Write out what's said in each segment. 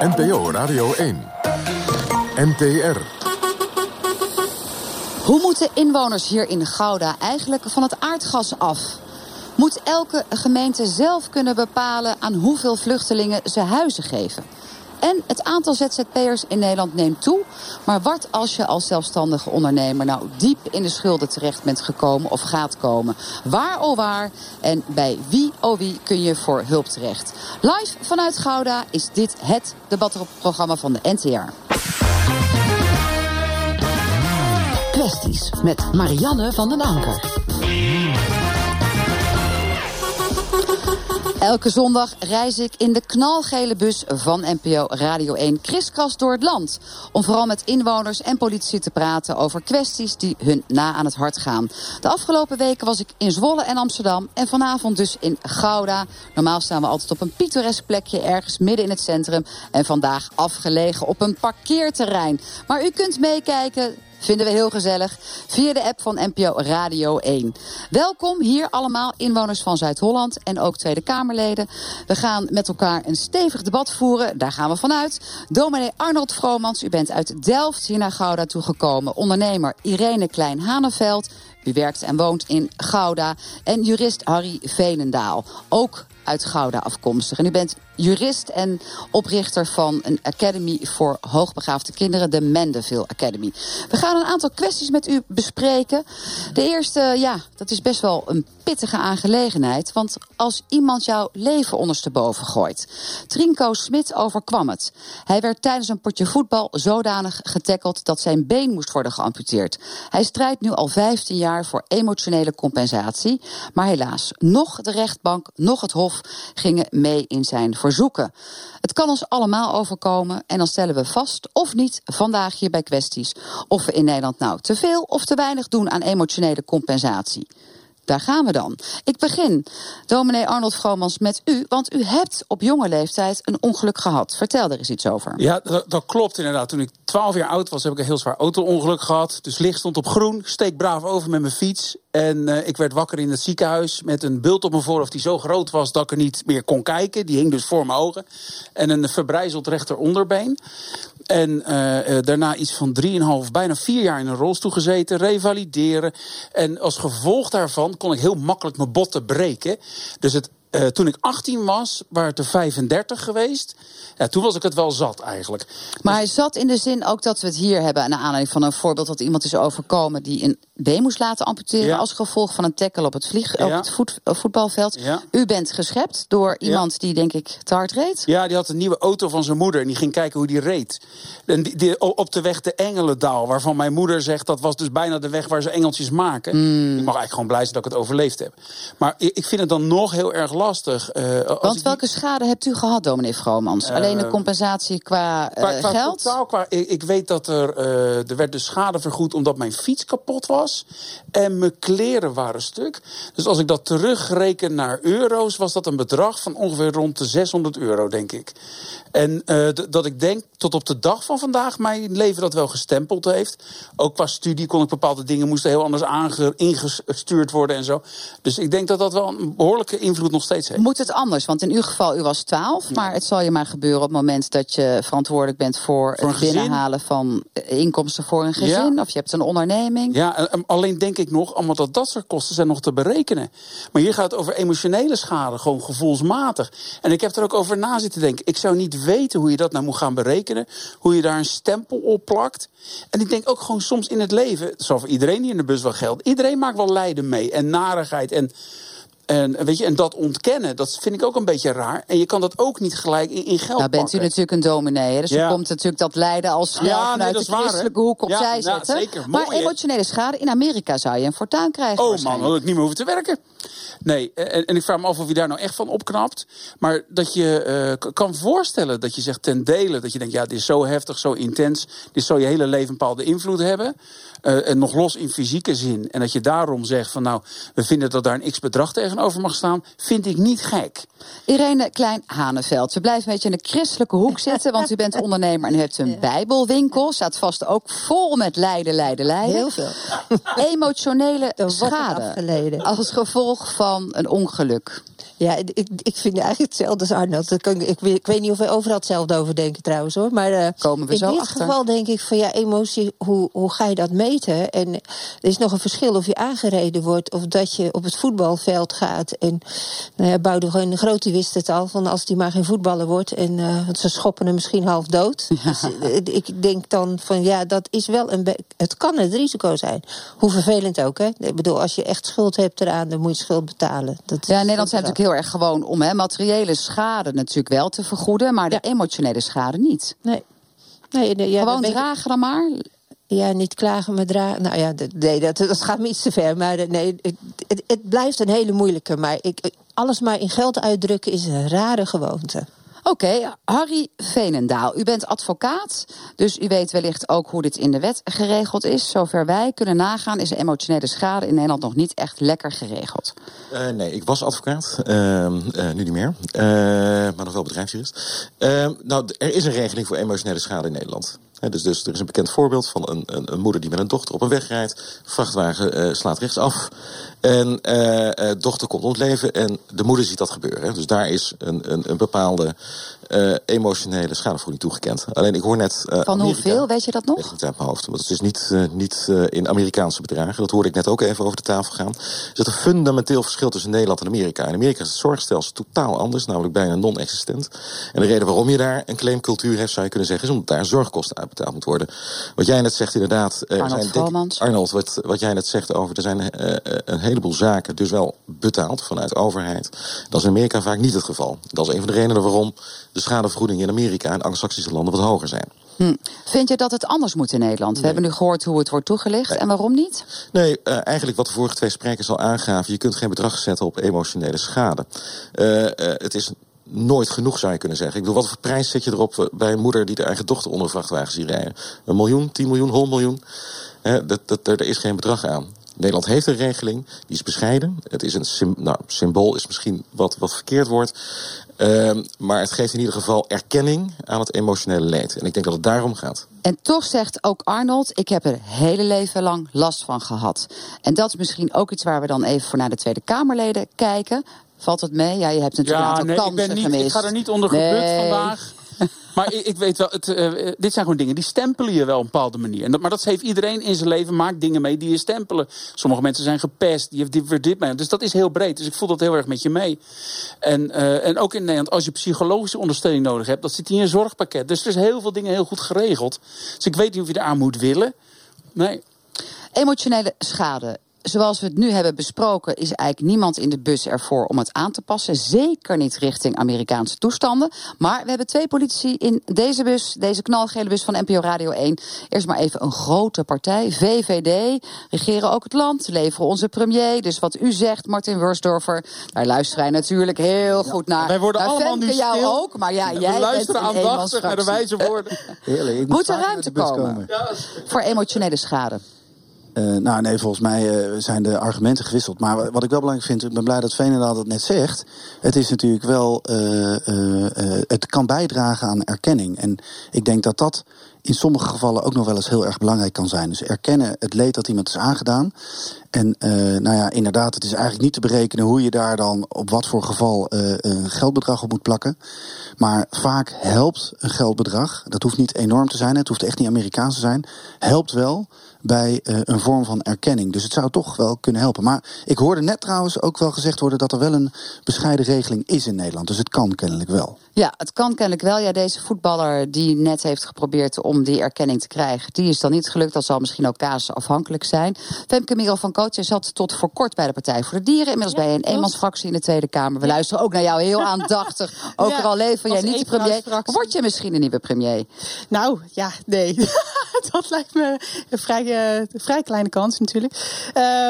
NPO Radio 1. NTR. Hoe moeten inwoners hier in Gouda eigenlijk van het aardgas af? Moet elke gemeente zelf kunnen bepalen aan hoeveel vluchtelingen ze huizen geven? En het aantal ZZP'ers in Nederland neemt toe. Maar wat als je als zelfstandige ondernemer nou diep in de schulden terecht bent gekomen of gaat komen? Waar oh waar en bij wie oh wie kun je voor hulp terecht? Live vanuit Gouda is dit het debatprogramma van de NTR. Kwesties met Marianne van den Anker. Elke zondag reis ik in de knalgele bus van NPO Radio 1 kriskras door het land. Om vooral met inwoners en politie te praten over kwesties die hun na aan het hart gaan. De afgelopen weken was ik in Zwolle en Amsterdam en vanavond dus in Gouda. Normaal staan we altijd op een pittoresk plekje ergens midden in het centrum. En vandaag afgelegen op een parkeerterrein. Maar u kunt meekijken Vinden we heel gezellig. Via de app van NPO Radio 1. Welkom hier allemaal inwoners van Zuid-Holland en ook Tweede Kamerleden. We gaan met elkaar een stevig debat voeren. Daar gaan we vanuit. Dominee Arnold Vromans, u bent uit Delft hier naar Gouda toegekomen. Ondernemer Irene Klein-Haneveld. U werkt en woont in Gouda. En jurist Harry Veenendaal. Ook uit Gouda afkomstig. En u bent jurist en oprichter van een academy voor hoogbegaafde kinderen, de Mendeville Academy. We gaan een aantal kwesties met u bespreken. De eerste, ja, dat is best wel een pittige aangelegenheid. Want als iemand jouw leven ondersteboven gooit. Trinko Smit overkwam het. Hij werd tijdens een potje voetbal zodanig getackeld dat zijn been moest worden geamputeerd. Hij strijdt nu al 15 jaar voor emotionele compensatie. Maar helaas, nog de rechtbank, nog het Hof gingen mee in zijn verzoeken. Het kan ons allemaal overkomen en dan stellen we vast of niet vandaag hier bij kwesties of we in Nederland nou te veel of te weinig doen aan emotionele compensatie. Daar gaan we dan. Ik begin, dominee Arnold Vromans, met u. Want u hebt op jonge leeftijd een ongeluk gehad. Vertel er eens iets over. Ja, dat, dat klopt inderdaad. Toen ik 12 jaar oud was, heb ik een heel zwaar auto-ongeluk gehad. Dus licht stond op groen. Steek braaf over met mijn fiets. En uh, ik werd wakker in het ziekenhuis met een bult op mijn voorhoofd die zo groot was dat ik er niet meer kon kijken. Die hing dus voor mijn ogen. En een verbrijzeld rechteronderbeen. En uh, uh, daarna iets van 3,5, bijna vier jaar in een rolstoel gezeten, revalideren. En als gevolg daarvan kon ik heel makkelijk mijn botten breken. Dus het uh, toen ik 18 was, waren het er 35 geweest. Ja, toen was ik het wel zat eigenlijk. Maar hij zat in de zin ook dat we het hier hebben... naar aanleiding van een voorbeeld dat iemand is overkomen... die een been moest laten amputeren ja. als gevolg van een tackle op het, vlieg, ja. op het voet, voetbalveld. U bent geschept door iemand die denk ik te hard reed? Ja, die had een nieuwe auto van zijn moeder en die ging kijken hoe die reed. En die, die, op de weg de Engelendaal, waarvan mijn moeder zegt... dat was dus bijna de weg waar ze engeltjes maken. Mm. Ik mag eigenlijk gewoon blij zijn dat ik het overleefd heb. Maar ik vind het dan nog heel erg lastig. Uh, Want welke schade hebt u gehad, dominee Vromans? Uh, Alleen een compensatie qua, qua, qua geld? Totaal, qua, ik, ik, weet dat er, er werd dus schade vergoed omdat mijn fiets kapot was. En mijn kleren waren stuk. Dus als ik dat terugreken naar euro's, was dat een bedrag van ongeveer rond de 600 euro, denk ik. En dat ik denk tot op de dag van vandaag mijn leven dat wel gestempeld heeft. Ook qua studie kon ik bepaalde dingen moesten heel anders ingestuurd worden en zo. Dus ik denk dat dat wel een behoorlijke invloed nog steeds heeft. Moet het anders? Want in uw geval, u was 12, ja. maar het zal je maar gebeuren op het moment dat je verantwoordelijk bent voor, voor het binnenhalen van inkomsten voor een gezin. Ja. Of je hebt een onderneming. Ja, alleen denk ik nog, allemaal dat dat soort kosten zijn nog te berekenen. Maar hier gaat het over emotionele schade, gewoon gevoelsmatig. En ik heb er ook over na zitten denken. Ik zou niet weten hoe je dat nou moet gaan berekenen. Hoe je daar een stempel op plakt. En ik denk ook gewoon soms in het leven, het zal voor iedereen hier in de bus wel geldt. Iedereen maakt wel lijden mee en narigheid en en, weet je, en dat ontkennen, dat vind ik ook een beetje raar. En je kan dat ook niet gelijk in, in geld Nou bent pakken. u natuurlijk een dominee, hè? dus Ja. er komt natuurlijk dat lijden als snel Ja, vanuit de waar, hoek opzij Ja, zetten. zeker. maar Mooi, emotionele schade, in Amerika zou je een fortuin krijgen Oh man, dan had ik niet meer hoeven te werken. Nee, en, en ik vraag me af of je daar nou echt van opknapt. Maar dat je eh, kan voorstellen dat je zegt ten dele... dat je denkt, ja, dit is zo heftig, zo intens... dit zal je hele leven een bepaalde invloed hebben. eh, en nog los in fysieke zin. En dat je daarom zegt van nou, we vinden dat daar een x-bedrag tegenover mag staan... vind ik niet gek. Irene Klein-Haneveld, we blijven een beetje in de christelijke hoek zitten... want u bent ondernemer en u heeft een bijbelwinkel. Staat vast ook vol met lijden, lijden, lijden. Heel veel. Emotionele schade afgeleden. als gevolg gevolg van een ongeluk? Ja, ik, ik vind eigenlijk hetzelfde als Arnold. Ik, ik, ik weet niet of wij overal hetzelfde over denken trouwens hoor. Maar uh, Komen we in zo dit achter. geval denk ik van ja, emotie, hoe, hoe ga je dat meten? En er is nog een verschil of je aangereden wordt of dat je op het voetbalveld gaat. En nou ja, Boudewijn de Groot die wist het al, van als die maar geen voetballer wordt. En uh, ze schoppen hem misschien half dood. Ja. Dus uh, ik denk dan van ja, dat is wel een... Het kan het risico zijn. Hoe vervelend ook hè. Ik bedoel, als je echt schuld hebt eraan, dan moet je schuld betalen. Dat ja, Nederland zijn natuurlijk heel erg gewoon om hè, materiële schade natuurlijk wel te vergoeden, maar de emotionele schade niet. Nee. nee, nee ja, gewoon dragen dan maar. Ja, niet klagen, maar dragen. Nou ja, nee, dat, dat gaat me iets te ver. Maar nee, het, het, het blijft een hele moeilijke. Maar ik, alles maar in geld uitdrukken is een rare gewoonte. Oké, Harry Veenendaal. U bent advocaat, dus u weet wellicht ook hoe dit in de wet geregeld is. Zover wij kunnen nagaan, is de emotionele schade in Nederland nog niet echt lekker geregeld. Uh, nee, ik was advocaat, uh, uh, nu niet meer, maar nog wel bedrijfsjurist. nou, er is een regeling voor emotionele schade in Nederland. Dus, dus er is een bekend voorbeeld van een, een, een, moeder die met een dochter op een weg rijdt. Vrachtwagen slaat rechtsaf. En uh, dochter komt om het leven en de moeder ziet dat gebeuren. Dus daar is een, een, een bepaalde uh, emotionele schadevergoeding toegekend. Alleen ik hoor net. Uh, Van Amerika, hoeveel, weet je dat nog? Weet niet uit mijn hoofd. Want het is niet, uh, niet in Amerikaanse bedragen. Dat hoorde ik net ook even over de tafel gaan. Er zit een fundamenteel verschil tussen Nederland en Amerika. In Amerika is het zorgstelsel totaal anders, namelijk bijna non-existent. En de reden waarom je daar een claimcultuur heeft, zou je kunnen zeggen, is omdat daar zorgkosten uitbetaald moeten worden. Wat jij net zegt, inderdaad. Arnold zijn, Arnold, wat, wat jij net zegt over, er zijn een heleboel zaken dus wel betaald vanuit overheid. Dat is in Amerika vaak niet het geval. Dat is een van de redenen waarom de schadevergoedingen in Amerika en anglo-saxische landen wat hoger zijn. Hm. Vind je dat het anders moet in Nederland? Nee. We hebben nu gehoord hoe het wordt toegelicht. Nee. En waarom niet? Nee, uh, eigenlijk wat de vorige twee sprekers al aangaven. Je kunt geen bedrag zetten op emotionele schade. Uh, uh, het is nooit genoeg, zou je kunnen zeggen. Ik bedoel, wat voor prijs zet je erop bij een moeder die de eigen dochter onder vrachtwagen ziet rijden? Een miljoen, tien miljoen, honderd miljoen? Hè, dat, dat, er is geen bedrag aan. Nederland heeft een regeling, die is bescheiden. Het is een sim, nou, symbool, is misschien wat, wat verkeerd wordt. Uh, maar het geeft in ieder geval erkenning aan het emotionele leed. En ik denk dat het daarom gaat. En toch zegt ook Arnold, ik heb er hele leven lang last van gehad. En dat is misschien ook iets waar we dan even voor naar de Tweede Kamerleden kijken. Valt het mee? Ja, je hebt natuurlijk ja, een aantal nee, kansen ik ben niet, gemist. Ik ga er niet onder gebukt Nee. vandaag. Maar ik, ik weet wel, het, uh, dit zijn gewoon dingen die stempelen je wel op een bepaalde manier. Maar dat heeft iedereen in zijn leven, maakt dingen mee die je stempelen. Sommige mensen zijn gepest, die heeft dit, dit mee. Dus dat is heel breed. Dus ik voel dat heel erg met je mee. En, uh, en ook in Nederland, als je psychologische ondersteuning nodig hebt, dat zit in je zorgpakket. Dus er is heel veel dingen heel goed geregeld. Dus ik weet niet of je eraan moet willen. Nee. Emotionele schade. Zoals we het nu hebben besproken, is eigenlijk niemand in de bus ervoor om het aan te passen. Zeker niet richting Amerikaanse toestanden. Maar we hebben twee politici in deze bus, deze knalgele bus van NPO Radio 1. Eerst maar even een grote partij, VVD. Regeren ook het land, leveren onze premier. Dus wat u zegt, Martin Wursdorfer, daar luisteren wij natuurlijk heel goed naar. Wij worden Daar allemaal nu jou stil. ook, maar ja, We jij luisteren aandachtig naar de wijze woorden. Heerlijk. Moet er ruimte bus komen voor emotionele schade? Uh, nou nee, volgens mij uh, zijn de argumenten gewisseld. Maar wat ik wel belangrijk vind, ik ben blij dat Veenendaal dat net zegt. Het is natuurlijk wel, uh, het kan bijdragen aan erkenning. En ik denk dat dat in sommige gevallen ook nog wel eens heel erg belangrijk kan zijn. Dus erkennen het leed dat iemand is aangedaan. En nou ja, inderdaad, het is eigenlijk niet te berekenen hoe je daar dan op wat voor geval een geldbedrag op moet plakken. Maar vaak helpt een geldbedrag, dat hoeft niet enorm te zijn, het hoeft echt niet Amerikaans te zijn, helpt wel bij uh, een vorm van erkenning. Dus het zou toch wel kunnen helpen. Maar ik hoorde net trouwens ook wel gezegd worden dat er wel een bescheiden regeling is in Nederland. Dus het kan kennelijk wel. Ja, het kan kennelijk wel. Ja, deze voetballer die net heeft geprobeerd om die erkenning te krijgen, die is dan niet gelukt. Dat zal misschien ook casusafhankelijk zijn. Femke Merel van Cootje zat tot voor kort bij de Partij voor de Dieren. Inmiddels ja, bij een eenmansfractie in de Tweede Kamer. We ja. luisteren ook naar jou heel aandachtig. Ook al leven jij niet de premier. Word je misschien een nieuwe premier? Nou, ja, nee. dat lijkt me een vrij, uh, een vrij kleine kans natuurlijk.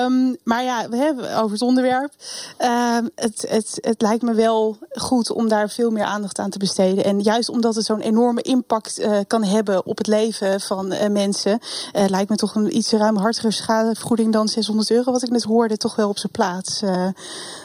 Um, maar ja, we hebben over het onderwerp. Um, het, het, het lijkt me wel goed om daar veel meer aandacht aan te besteden. En juist omdat het zo'n enorme impact uh, kan hebben op het leven van uh, mensen, lijkt me toch een iets ruimhartiger schadevergoeding dan 600 euro, wat ik net hoorde, toch wel op zijn plaats.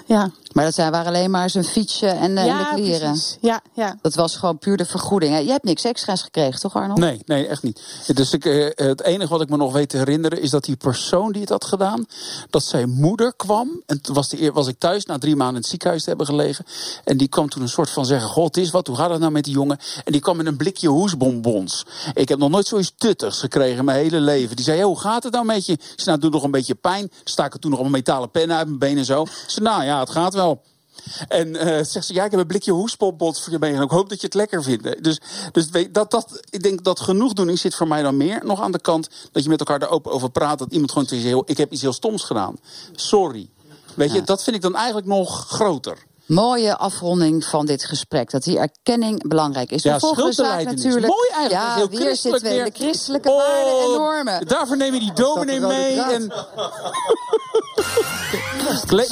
Ja. Maar dat zijn, waren alleen maar zijn fietsje en, uh, ja, en de kleren. Precies. Ja, ja. Dat was gewoon puur de vergoeding. Hè? Je hebt niks extra's gekregen, toch Arnold? Nee, nee, echt niet. Dus ik, uh, het enige wat ik me nog weet te herinneren is dat die persoon die het had gedaan, dat zijn moeder kwam. En toen was, die, was ik thuis na drie maanden in het ziekenhuis te hebben gelegen. En die kwam toen een soort van zeggen: God, is wat, hoe gaat het nou met die jongen? En die kwam met een blikje hoesbonbons. Ik heb nog nooit zoiets tuttigs gekregen in mijn hele leven. Die zei: hey, Hoe gaat het nou met je? Ik zei: Nou, doet nog een beetje pijn. Sta ik toen nog een metalen pen uit mijn been en zo. Ze zei: Nou ja, het gaat wel. En uh, zegt ze, ja, ik heb een blikje hoespopbot voor je mee. En ik hoop dat je het lekker vindt. Dus, dus dat, dat, ik denk dat genoegdoening zit voor mij dan meer nog aan de kant... dat je met elkaar er open over praat. Dat iemand gewoon zegt, ik heb iets heel stoms gedaan. Sorry. Weet je, dat vind ik dan eigenlijk nog groter. Mooie afronding van dit gesprek. Dat die erkenning belangrijk is. Ja, de volgende zaak natuurlijk. Mooi eigenlijk. Ja, heel weer zitten we in de christelijke oh, waarden en normen. Daarvoor neem je die dominee mee. En...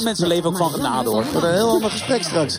Mensen leven ook van genade hoor. Wat een heel ander gesprek straks.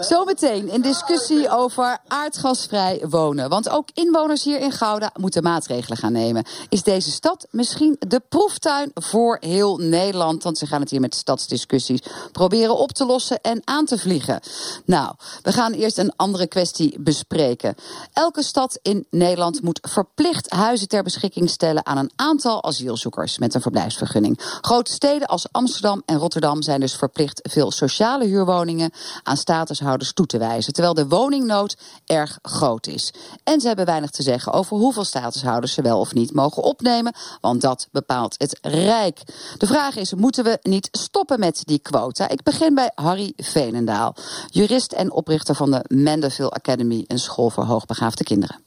Zometeen een discussie over aardgasvrij wonen. Want ook inwoners hier in Gouda moeten maatregelen gaan nemen. Is deze stad misschien de proeftuin voor heel Nederland? Want ze gaan het hier met stadsdiscussies proberen op te lossen en aan te vliegen. Nou, we gaan eerst een andere kwestie bespreken. Elke stad in Nederland moet verplicht huizen ter beschikking stellen aan een aantal asielzoekers met een verblijfsvergunning. Grote steden als Amsterdam en Rotterdam zijn dus verplicht veel sociale huurwoningen aan statushouders toe te wijzen. Terwijl de woningnood erg groot is. En ze hebben weinig te zeggen over hoeveel statushouders ze wel of niet mogen opnemen. Want dat bepaalt het Rijk. De vraag is: moeten we niet stoppen met die quota? Ik begin bij Harry Veenendaal, jurist en oprichter van de Mandeville Academy, een school voor hoogbegaafde kinderen.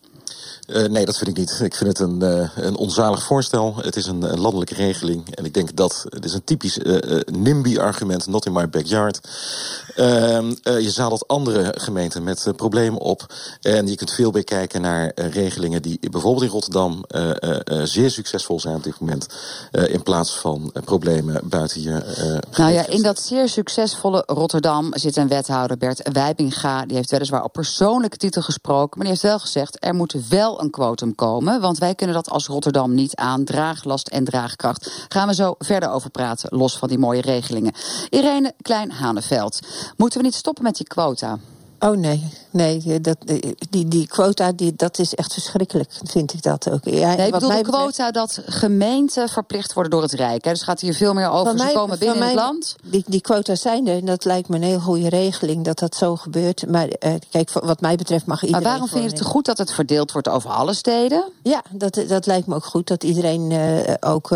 Uh, nee, dat vind ik niet. Ik vind het een, uh, een onzalig voorstel. Het is een, een, landelijke regeling. En ik denk dat het is een typisch uh, NIMBY-argument, not in my backyard. Ehm, je zadelt andere gemeenten met problemen op. En je kunt veel meer kijken naar regelingen die bijvoorbeeld in Rotterdam zeer succesvol zijn op dit moment. in plaats van problemen buiten je. nou ja, in dat zeer succesvolle Rotterdam zit een wethouder, Bert Wijbinga. Die heeft weliswaar op persoonlijke titel gesproken. Maar die heeft wel gezegd: er moet wel een quotum komen. Want wij kunnen dat als Rotterdam niet aan. Draaglast en draagkracht. Gaan we zo verder over praten, los van die mooie regelingen. Irene Klein-Haneveld. Moeten we niet stoppen met die quota? Oh nee, nee, dat, die, die quota, die, dat is echt verschrikkelijk, vind ik dat ook. Ja, nee, ik bedoel de quota dat gemeenten verplicht worden door het Rijk. Hè. Dus gaat hier veel meer over, ze komen binnen mij, het land. Die, die quota's zijn er en dat lijkt me een heel goede regeling dat dat zo gebeurt. Maar uh, kijk, wat mij betreft mag iedereen... Maar waarom vind je het goed dat het verdeeld wordt over alle steden? Ja, dat, dat lijkt me ook goed, dat iedereen uh, ook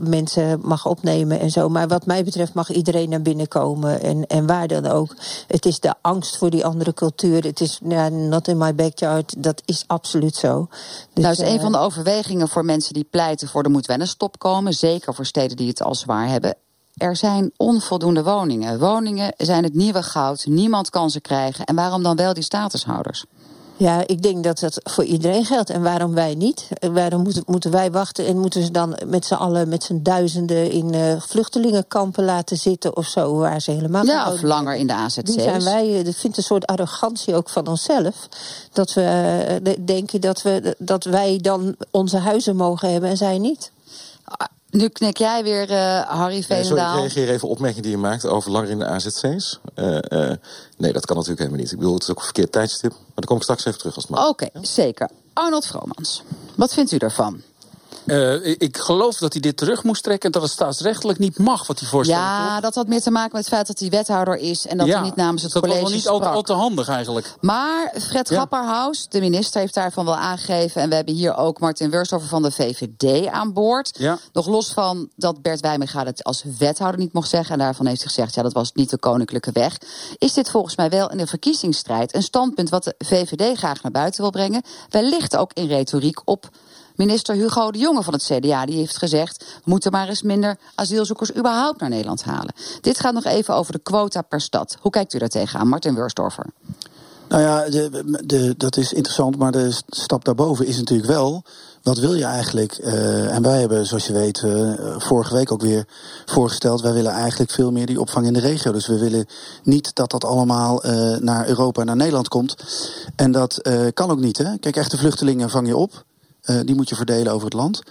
mensen mag opnemen en zo. Maar wat mij betreft mag iedereen naar binnen komen en, en waar dan ook. Het is de angst voor die andere cultuur. Het is ja, not in my backyard. Dat is absoluut zo. Dus, nou, is een van de overwegingen voor mensen die pleiten voor er moet wel een stop komen. Zeker voor steden die het al zwaar hebben. Er zijn onvoldoende woningen. Woningen zijn het nieuwe goud. Niemand kan ze krijgen. En waarom dan wel die statushouders? Ja, ik denk dat dat voor iedereen geldt. En waarom wij niet? Waarom moeten, moeten wij wachten en moeten ze dan met z'n allen, met z'n duizenden in uh, vluchtelingenkampen laten zitten of zo, waar ze helemaal Ja, of langer in de AZC's. Die zijn wij, ik vind een soort arrogantie ook van onszelf. Dat we uh, denken dat, we, dat wij dan onze huizen mogen hebben en zij niet. Nu knik jij weer, uh, Harry Veenendaal. Nee, ik reageer even op opmerking die je maakt over langer in de AZC's. Uh, uh, nee, dat kan natuurlijk helemaal niet. Ik bedoel, het is ook een verkeerd tijdstip. Maar daar kom ik straks even terug als het mag. Oké, okay, ja? zeker. Arnold Vromans, wat vindt u daarvan? Uh, ik geloof dat hij dit terug moest trekken en dat het staatsrechtelijk niet mag wat hij voorstelt. Ja, dat had meer te maken met het feit dat hij wethouder is en dat ja, hij niet namens het dat college Dat was niet al, al, te handig eigenlijk. Maar Fred ja. Grapperhaus, de minister, heeft daarvan wel aangegeven. En we hebben hier ook Martin Wurstover van de VVD aan boord. Ja. Nog los van dat Bert Wijminga het als wethouder niet mocht zeggen. En daarvan heeft hij gezegd, ja, dat was niet de koninklijke weg. Is dit volgens mij wel in de verkiezingsstrijd een standpunt wat de VVD graag naar buiten wil brengen. Wellicht ook in retoriek op Minister Hugo de Jonge van het CDA die heeft gezegd... we moeten maar eens minder asielzoekers überhaupt naar Nederland halen. Dit gaat nog even over de quota per stad. Hoe kijkt u daar tegenaan, Martin Wurstorfer? Nou ja, de, de, dat is interessant, maar de stap daarboven is natuurlijk wel... wat wil je eigenlijk? Uh, en wij hebben, zoals je weet, uh, vorige week ook weer voorgesteld... wij willen eigenlijk veel meer die opvang in de regio. Dus we willen niet dat dat allemaal uh, naar Europa en naar Nederland komt. En dat kan ook niet, hè? Kijk, echte vluchtelingen vang je op... Uh, die moet je verdelen over het land.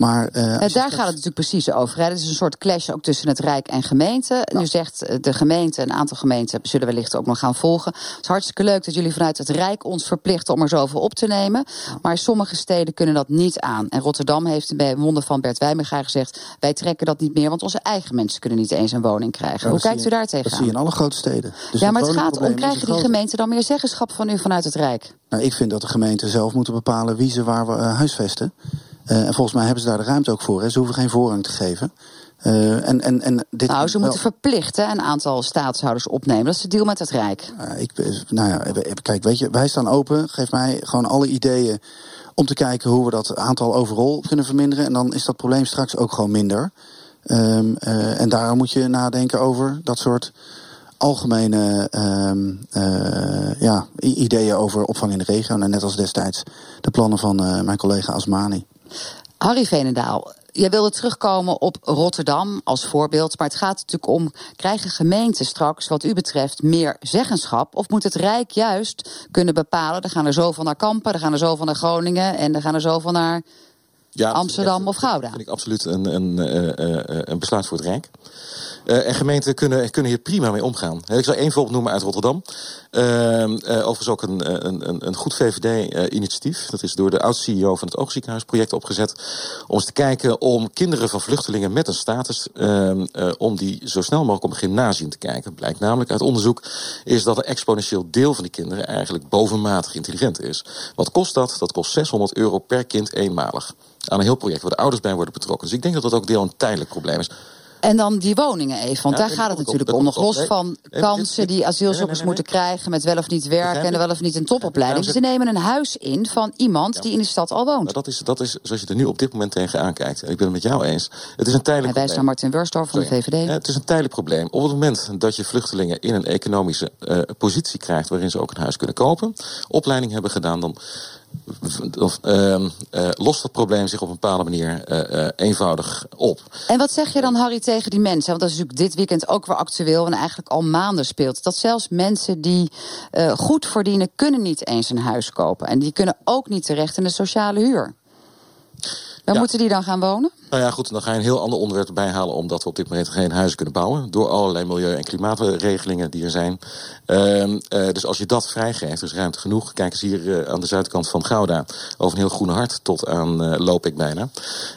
Maar, uh, daar gaat het natuurlijk precies over. Hè. Het is een soort clash ook tussen het Rijk en gemeente. Nu zegt de gemeente, een aantal gemeenten zullen wellicht ook nog gaan volgen. Het is hartstikke leuk dat jullie vanuit het Rijk ons verplichten om er zoveel op te nemen. Maar sommige steden kunnen dat niet aan. En Rotterdam heeft bij wonden van Bert Wijmega gezegd... wij trekken dat niet meer, want onze eigen mensen kunnen niet eens een woning krijgen. Hoe kijkt u daar tegenaan? Dat zie je in alle grote steden. Dus ja, maar het gaat om, krijgen die gemeenten dan meer zeggenschap van u vanuit het Rijk? Nou, ik vind dat de gemeenten zelf moeten bepalen wie ze waar we uh, huisvesten. Uh, en volgens mij hebben ze daar de ruimte ook voor. Hè. Ze hoeven geen voorrang te geven. Uh, en, en, en dit nou, ze moeten verplicht hè, een aantal staatshouders opnemen. Dat is de deal met het Rijk. Uh, ik, nou ja, kijk, weet je, wij staan open. Geef mij gewoon alle ideeën om te kijken hoe we dat aantal overal kunnen verminderen. En dan is dat probleem straks ook gewoon minder. Um, uh, en daarom moet je nadenken over dat soort algemene um, uh, ja, ideeën over opvang in de regio. En net als destijds de plannen van mijn collega Asmani. Harry Venendaal, jij wilde terugkomen op Rotterdam als voorbeeld. Maar het gaat natuurlijk om: krijgen gemeenten straks, wat u betreft, meer zeggenschap? Of moet het Rijk juist kunnen bepalen: er gaan er zoveel naar Kampen, er gaan er zoveel naar Groningen en er gaan er zoveel naar ja, Amsterdam of Gouda? Dat vind ik absoluut een, een, een besluit voor het Rijk. Uh, en gemeenten kunnen, kunnen hier prima mee omgaan. Ik zal één voorbeeld noemen uit Rotterdam. Uh, uh, overigens ook een, een, een goed VVD-initiatief. Dat is door de oud-CEO van het Oogziekenhuisproject opgezet. Om eens te kijken om kinderen van vluchtelingen met een status... Ehm, om die zo snel mogelijk op een gymnasium te kijken. Blijkt namelijk uit onderzoek is dat een exponentieel deel van die kinderen... eigenlijk bovenmatig intelligent is. Wat kost dat? Dat kost 600 euro per kind eenmalig. Aan een heel project waar de ouders bij worden betrokken. Dus ik denk dat dat ook deel een tijdelijk probleem is. En dan die woningen even, want daar gaat het natuurlijk om. Nog los van kansen die asielzoekers moeten krijgen met wel of niet werken en wel of niet een topopleiding. Ze nemen een huis in van iemand die in de stad al woont. dat, is, dat is zoals je er nu op dit moment tegenaan kijkt. En ik ben het met jou eens. Het is een tijdelijk Hij wijst naar Martin Wursdorf van de VVD. het is een tijdelijk probleem. Op het moment dat je vluchtelingen in een economische uh, positie krijgt waarin ze ook een huis kunnen kopen, opleiding hebben gedaan, dan of, uh, uh, lost dat probleem zich op een bepaalde manier uh, eenvoudig op. En wat zeg je dan, Harry, tegen die mensen? Want dat is natuurlijk dit weekend ook weer actueel en eigenlijk al maanden speelt. Dat zelfs mensen die goed verdienen, kunnen niet eens een huis kopen. En die kunnen ook niet terecht in de sociale huur. Waar moeten die dan gaan wonen? Nou ja, goed, dan ga je een heel ander onderwerp erbij halen... omdat we op dit moment geen huizen kunnen bouwen... door allerlei milieu- en klimaatregelingen die er zijn. Uh, uh, dus als je dat vrijgeeft, dus ruimte genoeg... kijk eens hier uh, aan de zuidkant van Gouda... over een heel groene hart tot aan uh, loop ik bijna.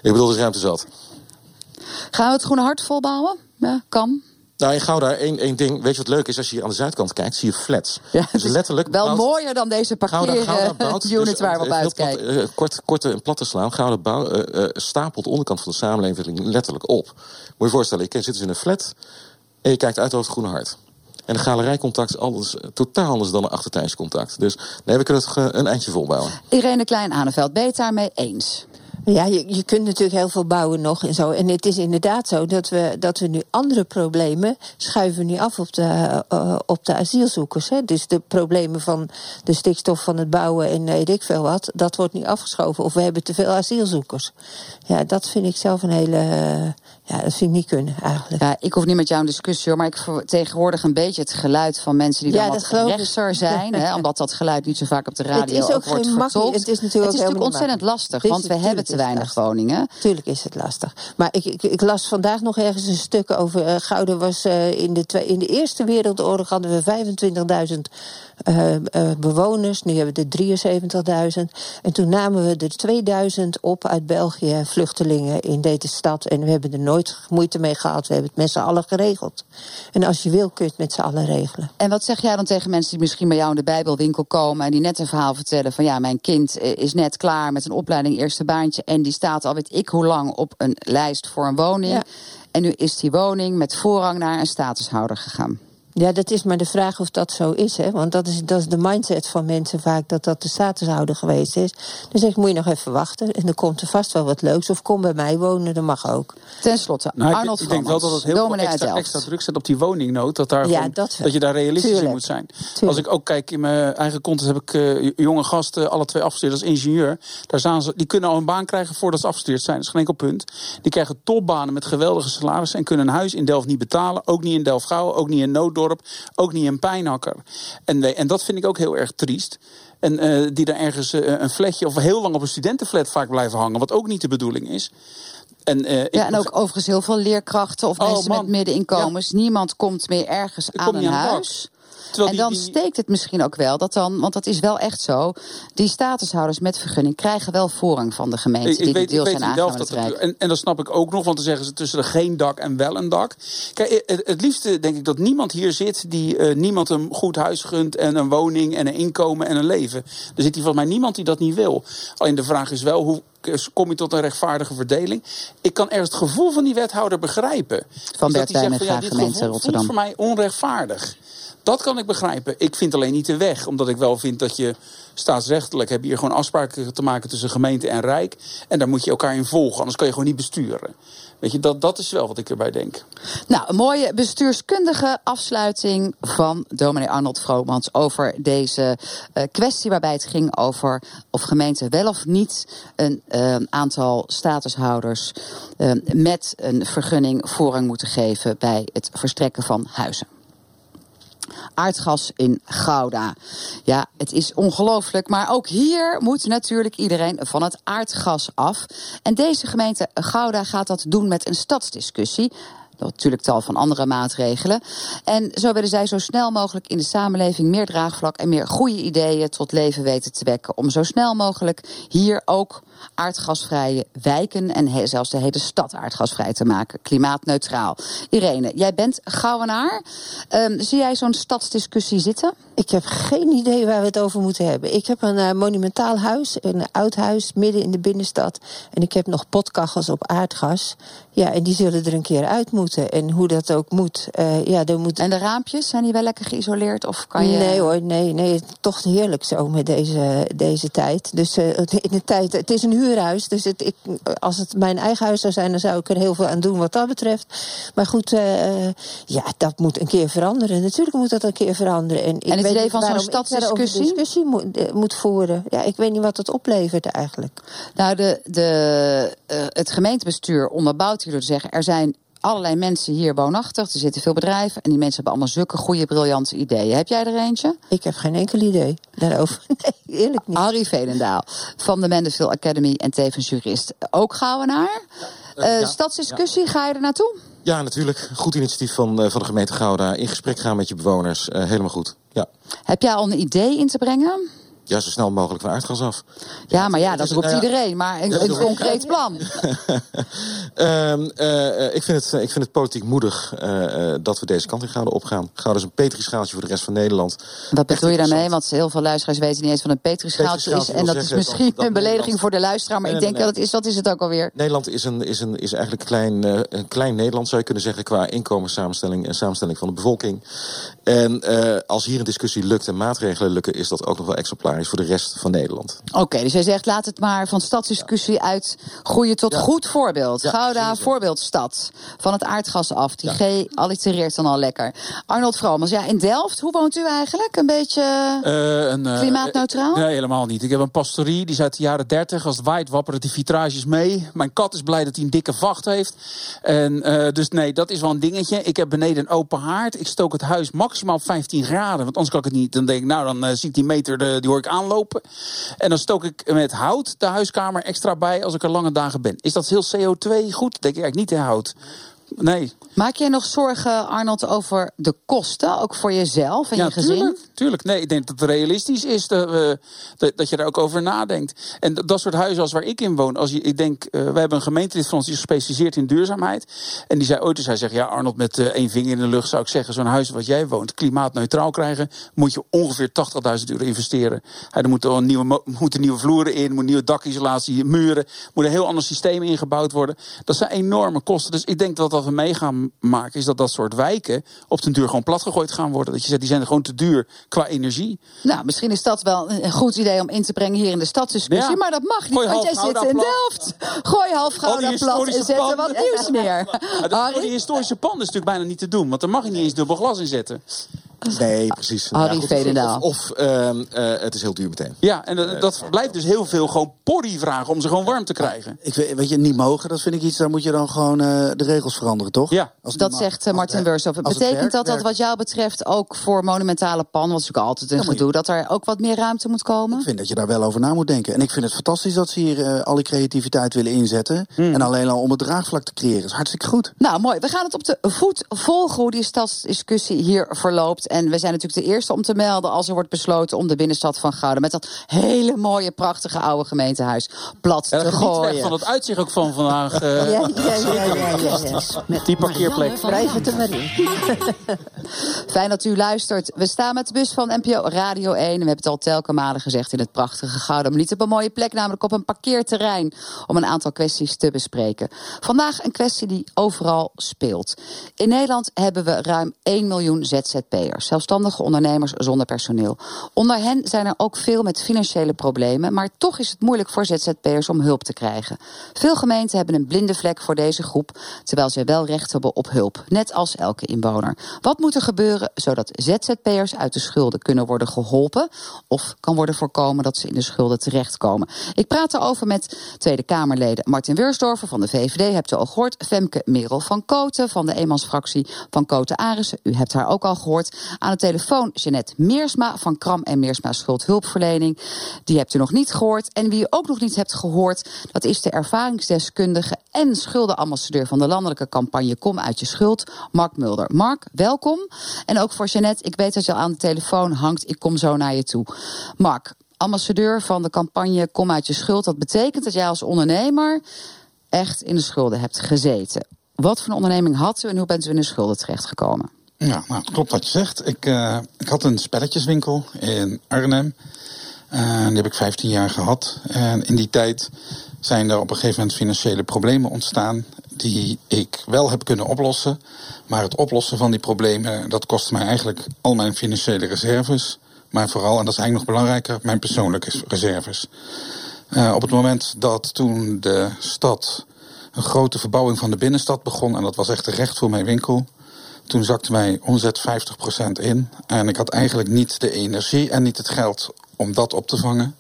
Ik bedoel, dus ruimte zat. Gaan we het groene hart volbouwen? Ja, kan. Nou, in Gouda, één, één ding. Weet je wat leuk is? Als je hier aan de zuidkant kijkt, zie je flats. Ja, dus letterlijk wel bouwt, mooier dan deze parkeerunit dus, waar we op uitkijken. Plat, uh, kort, korte en platte slaan. Gouda bouw, uh, uh, stapelt de onderkant van de samenleving letterlijk op. Moet je je voorstellen, je zit dus in een flat en je kijkt uit over het Groene Hart. En een galerijcontact is alles, totaal anders dan een achtertuinscontact. Dus nee, we kunnen het een eindje volbouwen. Irene Klein-Aaneveld, ben je het daarmee eens? Ja, je, je kunt natuurlijk heel veel bouwen nog en zo. En het is inderdaad zo dat we, dat we nu andere problemen schuiven nu af op de, uh, op de asielzoekers. Hè. Dus de problemen van de stikstof van het bouwen en weet ik veel wat, dat wordt nu afgeschoven. Of we hebben te veel asielzoekers. Ja, dat vind ik zelf een hele. Ja, dat vind ik niet kunnen eigenlijk. Ja, ik hoef niet met jou een discussie hoor, maar ik vertegenwoordig een beetje het geluid van mensen die ja, dan wat rechtser zijn. hè, omdat dat geluid niet zo vaak op de radio het is ook, wordt vertolkt. Het is natuurlijk, het is natuurlijk ontzettend lastig, want we hebben te weinig woningen. Tuurlijk is het lastig. Maar ik, ik, ik, las vandaag nog ergens een stuk over uh, Gouden was uh, in, de in de Eerste Wereldoorlog hadden we 25.000 uh, uh, bewoners. Nu hebben we er 73.000. En toen namen we er 2000 op uit België, vluchtelingen in deze stad. En we hebben er nooit moeite mee gehad. We hebben het met z'n allen geregeld. En als je wil, kun je het met z'n allen regelen. En wat zeg jij dan tegen mensen die misschien bij jou in de Bijbelwinkel komen... en die net een verhaal vertellen van ja, mijn kind is net klaar met een opleiding eerste baantje... en die staat al weet ik hoe lang op een lijst voor een woning... Ja. En nu is die woning met voorrang naar een statushouder gegaan. Ja, dat is maar de vraag of dat zo is. Hè? Want dat is, dat is de mindset van mensen vaak, dat dat de statushouder geweest is. Dan zeg ik, moet je nog even wachten. En dan komt er vast wel wat leuks. Of kom bij mij wonen, dat mag ook. Ten slotte, nou, Arnold Ik, ik denk wel dat het heel veel extra, extra, druk zet op die woningnood. Dat, daar ja, dat, dat, je daar realistisch in moet zijn. Als ik ook kijk in mijn eigen context, heb ik uh, jonge gasten, alle twee afgestudeerd als ingenieur. Daar staan ze, die kunnen al een baan krijgen voordat ze afgestudeerd zijn. Dat is geen enkel punt. Die krijgen topbanen met geweldige salarissen. En kunnen een huis in Delft niet betalen. Ook niet in Delft-Gouwen, ook niet in Nooddorp dorp, ook niet een pijnhakker. En, en dat vind ik ook heel erg triest. En uh, die daar ergens uh, een flatje of heel lang op een studentenflat vaak blijven hangen. Wat ook niet de bedoeling is. En, uh, ja, en ook overigens heel veel leerkrachten of oh, mensen man. met middeninkomens. Ja. Niemand komt meer ergens ik aan een huis. En dan die... steekt het misschien ook wel dat dan, want dat is wel echt zo. Die statushouders met vergunning krijgen wel voorrang van de gemeente. Ik, die ik weet, deel zijn aangegaan dat en, en dat snap ik ook nog, want dan zeggen ze tussen er geen dak en wel een dak. Kijk, het, het liefste denk ik dat niemand hier zit die uh, niemand een goed huis gunt en een woning en een inkomen en een leven. Er zit hier volgens mij niemand die dat niet wil. Alleen de vraag is wel hoe kom je tot een rechtvaardige verdeling. Ik kan ergens het gevoel van die wethouder begrijpen. Van Bert Wijnen, ja, gemeente Rotterdam. voor mij onrechtvaardig. Dat kan ik begrijpen. Ik vind alleen niet de weg. Omdat ik wel vind dat je staatsrechtelijk... heb je hier gewoon afspraken te maken tussen gemeente en rijk. En daar moet je elkaar in volgen. Anders kan je gewoon niet besturen. Weet je, dat, dat is wel wat ik erbij denk. Nou, een mooie bestuurskundige afsluiting van dominee Arnold Vromans over deze uh, kwestie waarbij het ging over of gemeenten wel of niet een uh, aantal statushouders uh, met een vergunning voorrang moeten geven bij het verstrekken van huizen aardgas in Gouda. Ja, het is ongelooflijk, maar ook hier moet natuurlijk iedereen van het aardgas af. En deze gemeente Gouda gaat dat doen met een stadsdiscussie natuurlijk tal van andere maatregelen. En zo willen zij zo snel mogelijk in de samenleving meer draagvlak en meer goede ideeën tot leven weten te wekken. Om zo snel mogelijk hier ook aardgasvrije wijken en zelfs de hele stad aardgasvrij te maken. Klimaatneutraal. Irene, jij bent Gouwenaar. Um, zie jij zo'n stadsdiscussie zitten? Ik heb geen idee waar we het over moeten hebben. Ik heb een uh, monumentaal huis, een oud huis midden in de binnenstad. En ik heb nog potkachels op aardgas. Ja, en die zullen er een keer uit moeten. En hoe dat ook moet. Uh, ja, er moet... En de raampjes, zijn die wel lekker geïsoleerd? Of kan je... Nee hoor, nee, nee. Toch heerlijk zo met deze, deze tijd. Dus uh, in de tijd, het is een huurhuis. Dus het, ik, als het mijn eigen huis zou zijn, dan zou ik er heel veel aan doen wat dat betreft. Maar goed, uh, ja, dat moet een keer veranderen. Natuurlijk moet dat een keer veranderen. En, ik en het idee van zo'n stadsdiscussie? discussie moet, moet voeren. Ja, ik weet niet wat het oplevert eigenlijk. Nou, de, de, het gemeentebestuur onderbouwt door te zeggen: er zijn allerlei mensen hier woonachtig. Er zitten veel bedrijven. En die mensen hebben allemaal zulke goede, briljante ideeën. Heb jij er eentje? Ik heb geen enkel idee daarover. Nee, eerlijk niet. Harry Velendaal van de Mendelsville Academy en tevens jurist. Ook Gouwenaar. Uh, ja, stadsdiscussie, ga je er naartoe? Ja, natuurlijk. Goed initiatief van, uh, van de gemeente Gouda. In gesprek gaan met je bewoners. Uh, helemaal goed. Ja. Heb jij al een idee in te brengen? Ja, zo snel mogelijk van aardgas af. Ja, maar ja, dat roept nou iedereen. Maar een, een concreet plan. um, uh, ik, vind het, ik vind het politiek moedig uh, dat we deze kant in Gouden opgaan. Gouden is een petrischaaltje voor de rest van Nederland. Wat bedoel je daarmee? Want heel veel luisteraars weten niet eens wat een petrischaaltje is. En dat is misschien een belediging voor de luisteraar. Maar nee, ik denk nee, dat het is, wat is het ook alweer? Nederland is, een, is, een, is eigenlijk klein, uh, een klein Nederland, zou je kunnen zeggen, qua inkomenssamenstelling en samenstelling van de bevolking. En als hier een discussie lukt en maatregelen lukken, is dat ook nog wel exemplaar is voor de rest van Nederland. Oké, dus jij zegt laat het maar van stadsdiscussie uit groeien tot goed voorbeeld. Gouda voorbeeldstad. Van het aardgas af. Die G allitereert dan al lekker. Arnold Vromans, ja, in Delft, hoe woont u eigenlijk? Een beetje uh, een, uh, klimaatneutraal? nee, helemaal niet. Ik heb een pastorie, die is uit de jaren 30. Als het waait wapperen die vitrages mee. Mijn kat is blij dat hij een dikke vacht heeft. En, uh, dus nee, dat is wel een dingetje. Ik heb beneden een open haard. Ik stook het huis maximaal 15 graden. Want anders kan ik het niet. Dan denk ik, nou, dan zie ik die meter, de, die hoor aanlopen. En dan stook ik met hout de huiskamer extra bij als ik er lange dagen ben. Is dat heel CO2 goed? Denk ik eigenlijk niet in hout. Nee. Maak jij nog zorgen, Arnold, over de kosten, ook voor jezelf en ja, je gezin? Tuurlijk, tuurlijk. Nee, ik denk dat het realistisch is dat, uh, dat, dat, je daar ook over nadenkt. En dat, soort huizen als waar ik in woon, als je, ik denk, uh, we hebben een gemeentelid van ons die is gespecialiseerd in duurzaamheid. En die zei ooit eens, hij zegt, ja Arnold, met uh, één vinger in de lucht zou ik zeggen, zo'n huis wat jij woont, klimaatneutraal krijgen, moet je ongeveer 80.000 euro investeren. Hij, er moeten een nieuwe, moeten nieuwe vloeren in, moet nieuwe dakisolatie, muren, moet een heel ander systeem ingebouwd worden. Dat zijn enorme kosten. Dus ik denk dat dat we meegaan maken, is dat dat soort wijken op den duur gewoon platgegooid gaan worden. Dat je zegt, die zijn gewoon te duur qua energie. Nou, misschien is dat wel een goed idee om in te brengen hier in de stadsdiscussie. Ja. Maar dat mag niet, want jij zit in Delft. Gooi half Gouda plat en zet er wat nieuws neer. Ja, die historische pand is natuurlijk bijna niet te doen, want daar mag je niet eens dubbel glas in zetten. Nee, precies. Harry goed, Veenendaal. Of, of ehm, eh, het is heel duur meteen. Ja, en dat, dat blijft dus heel veel gewoon porrie vragen om ze gewoon warm te krijgen. Ik weet, weet je, niet mogen, dat vind ik iets, daar moet je dan gewoon eh, de regels veranderen, toch? Ja. Als Dat mag. zegt eh, Martin het Betekent werkt, dat dat wat jou betreft ook voor monumentale pan, wat is natuurlijk altijd een Ja, je- gedoe, dat er ook wat meer ruimte moet komen? Ik vind dat je daar wel over na moet denken. En ik vind het fantastisch dat ze hier eh, alle creativiteit willen inzetten. Hmm. En alleen al om het draagvlak te creëren. Dat is hartstikke goed. Nou, mooi. We gaan het op de voet volgen hoe die stadsdiscussie hier verloopt. En we zijn natuurlijk de eerste om te melden als er wordt besloten om de binnenstad van Gouden met dat hele mooie, prachtige oude gemeentehuis plat Ja, te gooien. van het uitzicht ook van vandaag. eh, Ja, ja, Die parkeerplek. Wrijf het er maar in. Fijn dat u luistert. We staan met de bus van NPO Radio 1. En we hebben het al telkens malen gezegd in het prachtige Gouden. Maar niet op een mooie plek, namelijk op een parkeerterrein. Om een aantal kwesties te bespreken. Vandaag een kwestie die overal speelt. In Nederland hebben we ruim 1 miljoen ZZP'ers. Zelfstandige ondernemers zonder personeel. Onder hen zijn er ook veel met financiële problemen. Maar toch is het moeilijk voor ZZP'ers om hulp te krijgen. Veel gemeenten hebben een blinde vlek voor deze groep. Terwijl ze wel recht hebben op hulp. Net als elke inwoner. Wat moet er gebeuren zodat ZZP'ers uit de schulden kunnen worden geholpen? Of kan worden voorkomen dat ze in de schulden terechtkomen? Ik praat erover met Tweede Kamerleden Martin Weursdorfer van de VVD. Hebt u al gehoord? Femke Merel van Koten van de eenmansfractie van Koten Arissen. U hebt haar ook al gehoord. Aan de telefoon Jeanette Meersma van Kram en Meersma Schuldhulpverlening. Die hebt u nog niet gehoord. En wie u ook nog niet hebt gehoord, dat is de ervaringsdeskundige en schuldenambassadeur van de landelijke campagne Kom uit je schuld, Mark Mulder. Mark, welkom. En ook voor Jeannette, ik weet dat je al aan de telefoon hangt. Ik kom zo naar je toe. Mark, ambassadeur van de campagne Kom uit je schuld. Dat betekent dat jij als ondernemer echt in de schulden hebt gezeten. Wat voor een onderneming had u en hoe bent u in de schulden terechtgekomen? Ja, nou, klopt wat je zegt. Ik, eh, ik had een spelletjeswinkel in Arnhem. Eh, die heb ik 15 jaar gehad. En in die tijd zijn er op een gegeven moment financiële problemen ontstaan. Die ik wel heb kunnen oplossen. Maar het oplossen van die problemen, dat kostte mij eigenlijk al mijn financiële reserves. Maar vooral, en dat is eigenlijk nog belangrijker, mijn persoonlijke reserves. Eh, op het moment dat toen de stad een grote verbouwing van de binnenstad begon, en dat was echt recht voor mijn winkel. Toen zakte mijn omzet 50% in. En ik had eigenlijk niet de energie en niet het geld om dat op te vangen.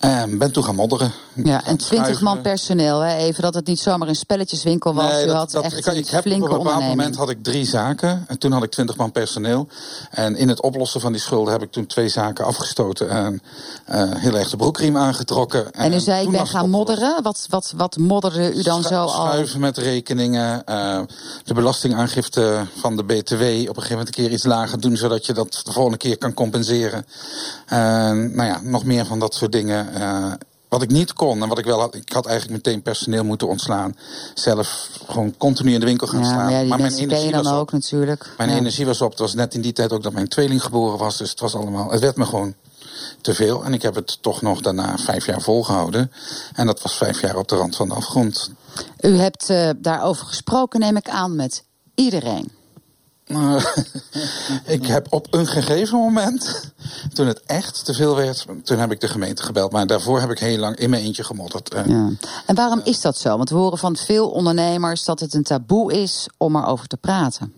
En ben toen gaan modderen. Ja, en Gaan 20 man personeel. Hè? Even dat het niet zomaar een spelletjeswinkel was. Nee, u dat- had dat- echt ik, heb flinke op een bepaald moment had ik drie zaken. En toen had ik 20 man personeel. En in het oplossen van die schulden heb ik toen twee zaken afgestoten. En eh heel erg de broekriem aangetrokken. En u zei, ik ben gaan modderen. Wat, wat, wat modderde u dan Schu- zo al? Schuiven met rekeningen. eh, de belastingaangifte van de BTW op een gegeven moment een keer iets lager doen. Zodat je dat de volgende keer kan compenseren. En nou ja, nog meer van dat soort dingen. Eh, wat ik niet kon en wat ik wel had, ik had eigenlijk meteen personeel moeten ontslaan. Zelf gewoon continu in de winkel gaan Ja, staan. maar ja, die mijn je dan was op. ook natuurlijk. Mijn Ja. energie was op. Het was net in die tijd ook dat mijn tweeling geboren was. Dus het was allemaal. Het werd me gewoon te veel. En ik heb het toch nog daarna vijf jaar volgehouden. En dat was vijf jaar op de rand van de afgrond. U hebt eh, daarover gesproken, neem ik aan, met iedereen. Ik heb op een gegeven moment, toen het echt te veel werd, toen heb ik de gemeente gebeld. Maar daarvoor heb ik heel lang in mijn eentje gemodderd. Eh, Ja. En waarom is dat zo? Want we horen van veel ondernemers dat het een taboe is om erover te praten.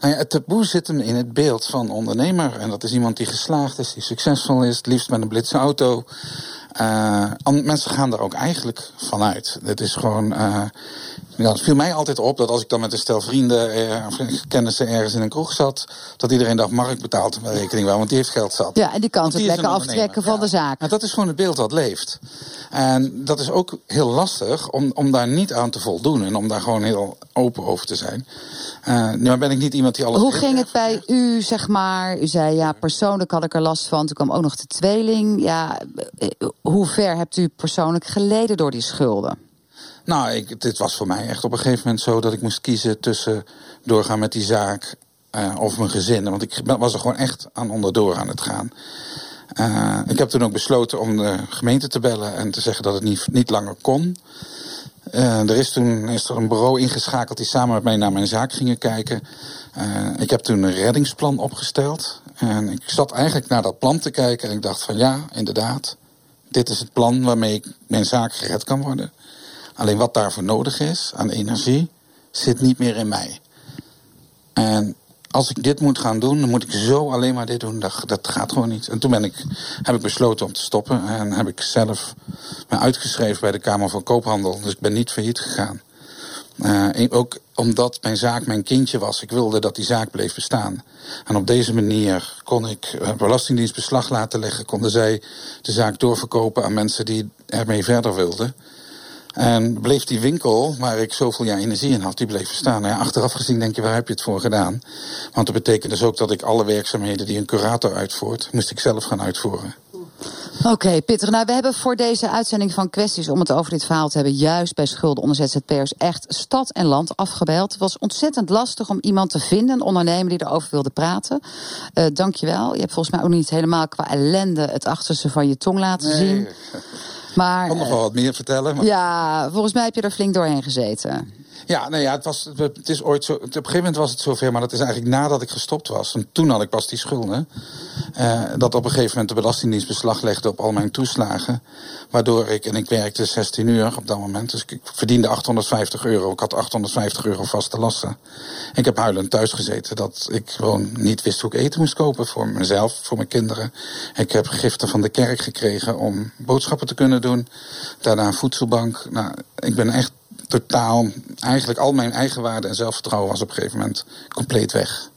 Nou ja, het taboe zit hem in het beeld van ondernemer. En dat is iemand die geslaagd is, die succesvol is, het liefst met een blitse auto. An- mensen gaan daar ook eigenlijk vanuit. Het is gewoon. ja, het viel mij altijd op dat als ik dan met een stel vrienden of kennissen ergens in een kroeg zat, dat iedereen dacht: Mark betaalt mijn rekening wel, want die heeft geld zat. Ja, en die kan het lekker aftrekken van de zaak. Nou, dat is gewoon het beeld dat leeft. En dat is ook heel lastig om, om daar niet aan te voldoen en om daar gewoon heel open over te zijn. Nu ben ik niet iemand die alles. Hoe ging het bij u, zeg maar? U zei ja, persoonlijk had ik er last van. Toen kwam ook nog de tweeling. Ja, hoe ver hebt u persoonlijk geleden door die schulden? Nou, ik, dit was voor mij echt op een gegeven moment zo dat ik moest kiezen tussen doorgaan met die zaak eh, of mijn gezin. Want ik was er gewoon echt aan onderdoor aan het gaan. Eh, ik heb toen ook besloten om de gemeente te bellen en te zeggen dat het niet, niet langer kon. Eh, er is toen is er een bureau ingeschakeld die samen met mij naar mijn zaak gingen kijken. Ik heb toen een reddingsplan opgesteld. En ik zat eigenlijk naar dat plan te kijken en ik dacht van ja, inderdaad. Dit is het plan waarmee ik mijn zaak gered kan worden. Alleen wat daarvoor nodig is aan energie, zit niet meer in mij. En als ik dit moet gaan doen, dan moet ik zo alleen maar dit doen. Dat, dat gaat gewoon niet. En toen ben ik, heb ik besloten om te stoppen. En heb ik zelf me uitgeschreven bij de Kamer van Koophandel. Dus ik ben niet failliet gegaan. Uh, ook omdat mijn zaak mijn kindje was. Ik wilde dat die zaak bleef bestaan. En op deze manier kon ik Belastingdienst beslag laten leggen. Konden zij de zaak doorverkopen aan mensen die ermee verder wilden. En bleef die winkel, waar ik zoveel jaar energie in had, die bleef staan. Nou ja, achteraf gezien denk je, waar heb je het voor gedaan? Want dat betekent dus ook dat ik alle werkzaamheden die een curator uitvoert, moest ik zelf gaan uitvoeren. Oké, okay, Pieter. Nou, we hebben voor deze uitzending van kwesties om het over dit verhaal te hebben, juist bij schulden onder ZZP'ers echt stad en land afgebeld. Het was ontzettend lastig om iemand te vinden, een ondernemer die erover wilde praten. Uh, dankjewel. Je hebt volgens mij ook niet helemaal qua ellende het achterste van je tong laten nee. zien. Maar, ik kan nog wel wat meer vertellen. Maar... Ja, volgens mij heb je er flink doorheen gezeten. Ja, nou ja, het, was, het is ooit zo. Op een gegeven moment was het zover, maar dat is eigenlijk nadat ik gestopt was. En toen had ik pas die schulden. Uh, dat op een gegeven moment de Belastingdienst beslag legde op al mijn toeslagen. Waardoor ik, en ik werkte 16 uur op dat moment, dus ik verdiende 850 euro. Ik had 850 euro vaste lasten. Ik heb huilend thuis gezeten dat ik gewoon niet wist hoe ik eten moest kopen voor mezelf, voor mijn kinderen. Ik heb giften van de kerk gekregen om boodschappen te kunnen doen. Daarna een voedselbank. Nou, ik ben echt totaal, eigenlijk al mijn eigenwaarde en zelfvertrouwen was op een gegeven moment compleet weg.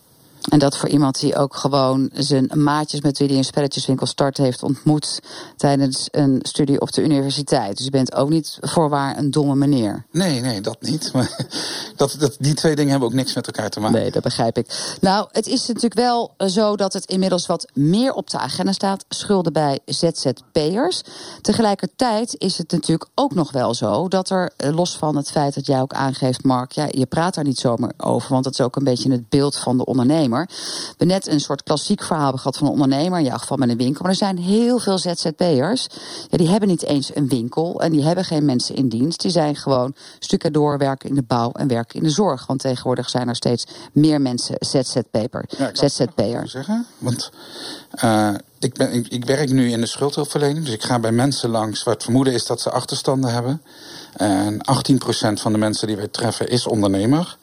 En dat voor iemand die ook gewoon zijn maatjes met wie hij een spelletjeswinkel start heeft ontmoet tijdens een studie op de universiteit. Dus je bent ook niet voorwaar een domme meneer. Nee, nee, dat niet. Maar dat, dat, die twee dingen hebben ook niks met elkaar te maken. Nee, dat begrijp ik. Nou, het is natuurlijk wel zo dat het inmiddels wat meer op de agenda staat. Schulden bij ZZP'ers. Tegelijkertijd is het natuurlijk ook nog wel zo dat er, eh, los van het feit dat jij ook aangeeft, Mark, ja, je praat daar niet zomaar over, want dat is ook een beetje het beeld van de ondernemer. We net een soort klassiek verhaal gehad van een ondernemer, in jouw geval met een winkel. Maar er zijn heel veel ZZP'ers. Ja, die hebben niet eens een winkel en die hebben geen mensen in dienst. Die zijn gewoon stukken door, werken in de bouw en werken in de zorg. Want tegenwoordig zijn er steeds meer mensen ZZP'er. Ja, ZZP'er. zeggen, want uh, ik, ben, ik, ik, werk nu in de schuldhulpverlening. Dus ik ga bij mensen langs waar het vermoeden is dat ze achterstanden hebben. En 18% van de mensen die wij treffen is ondernemer.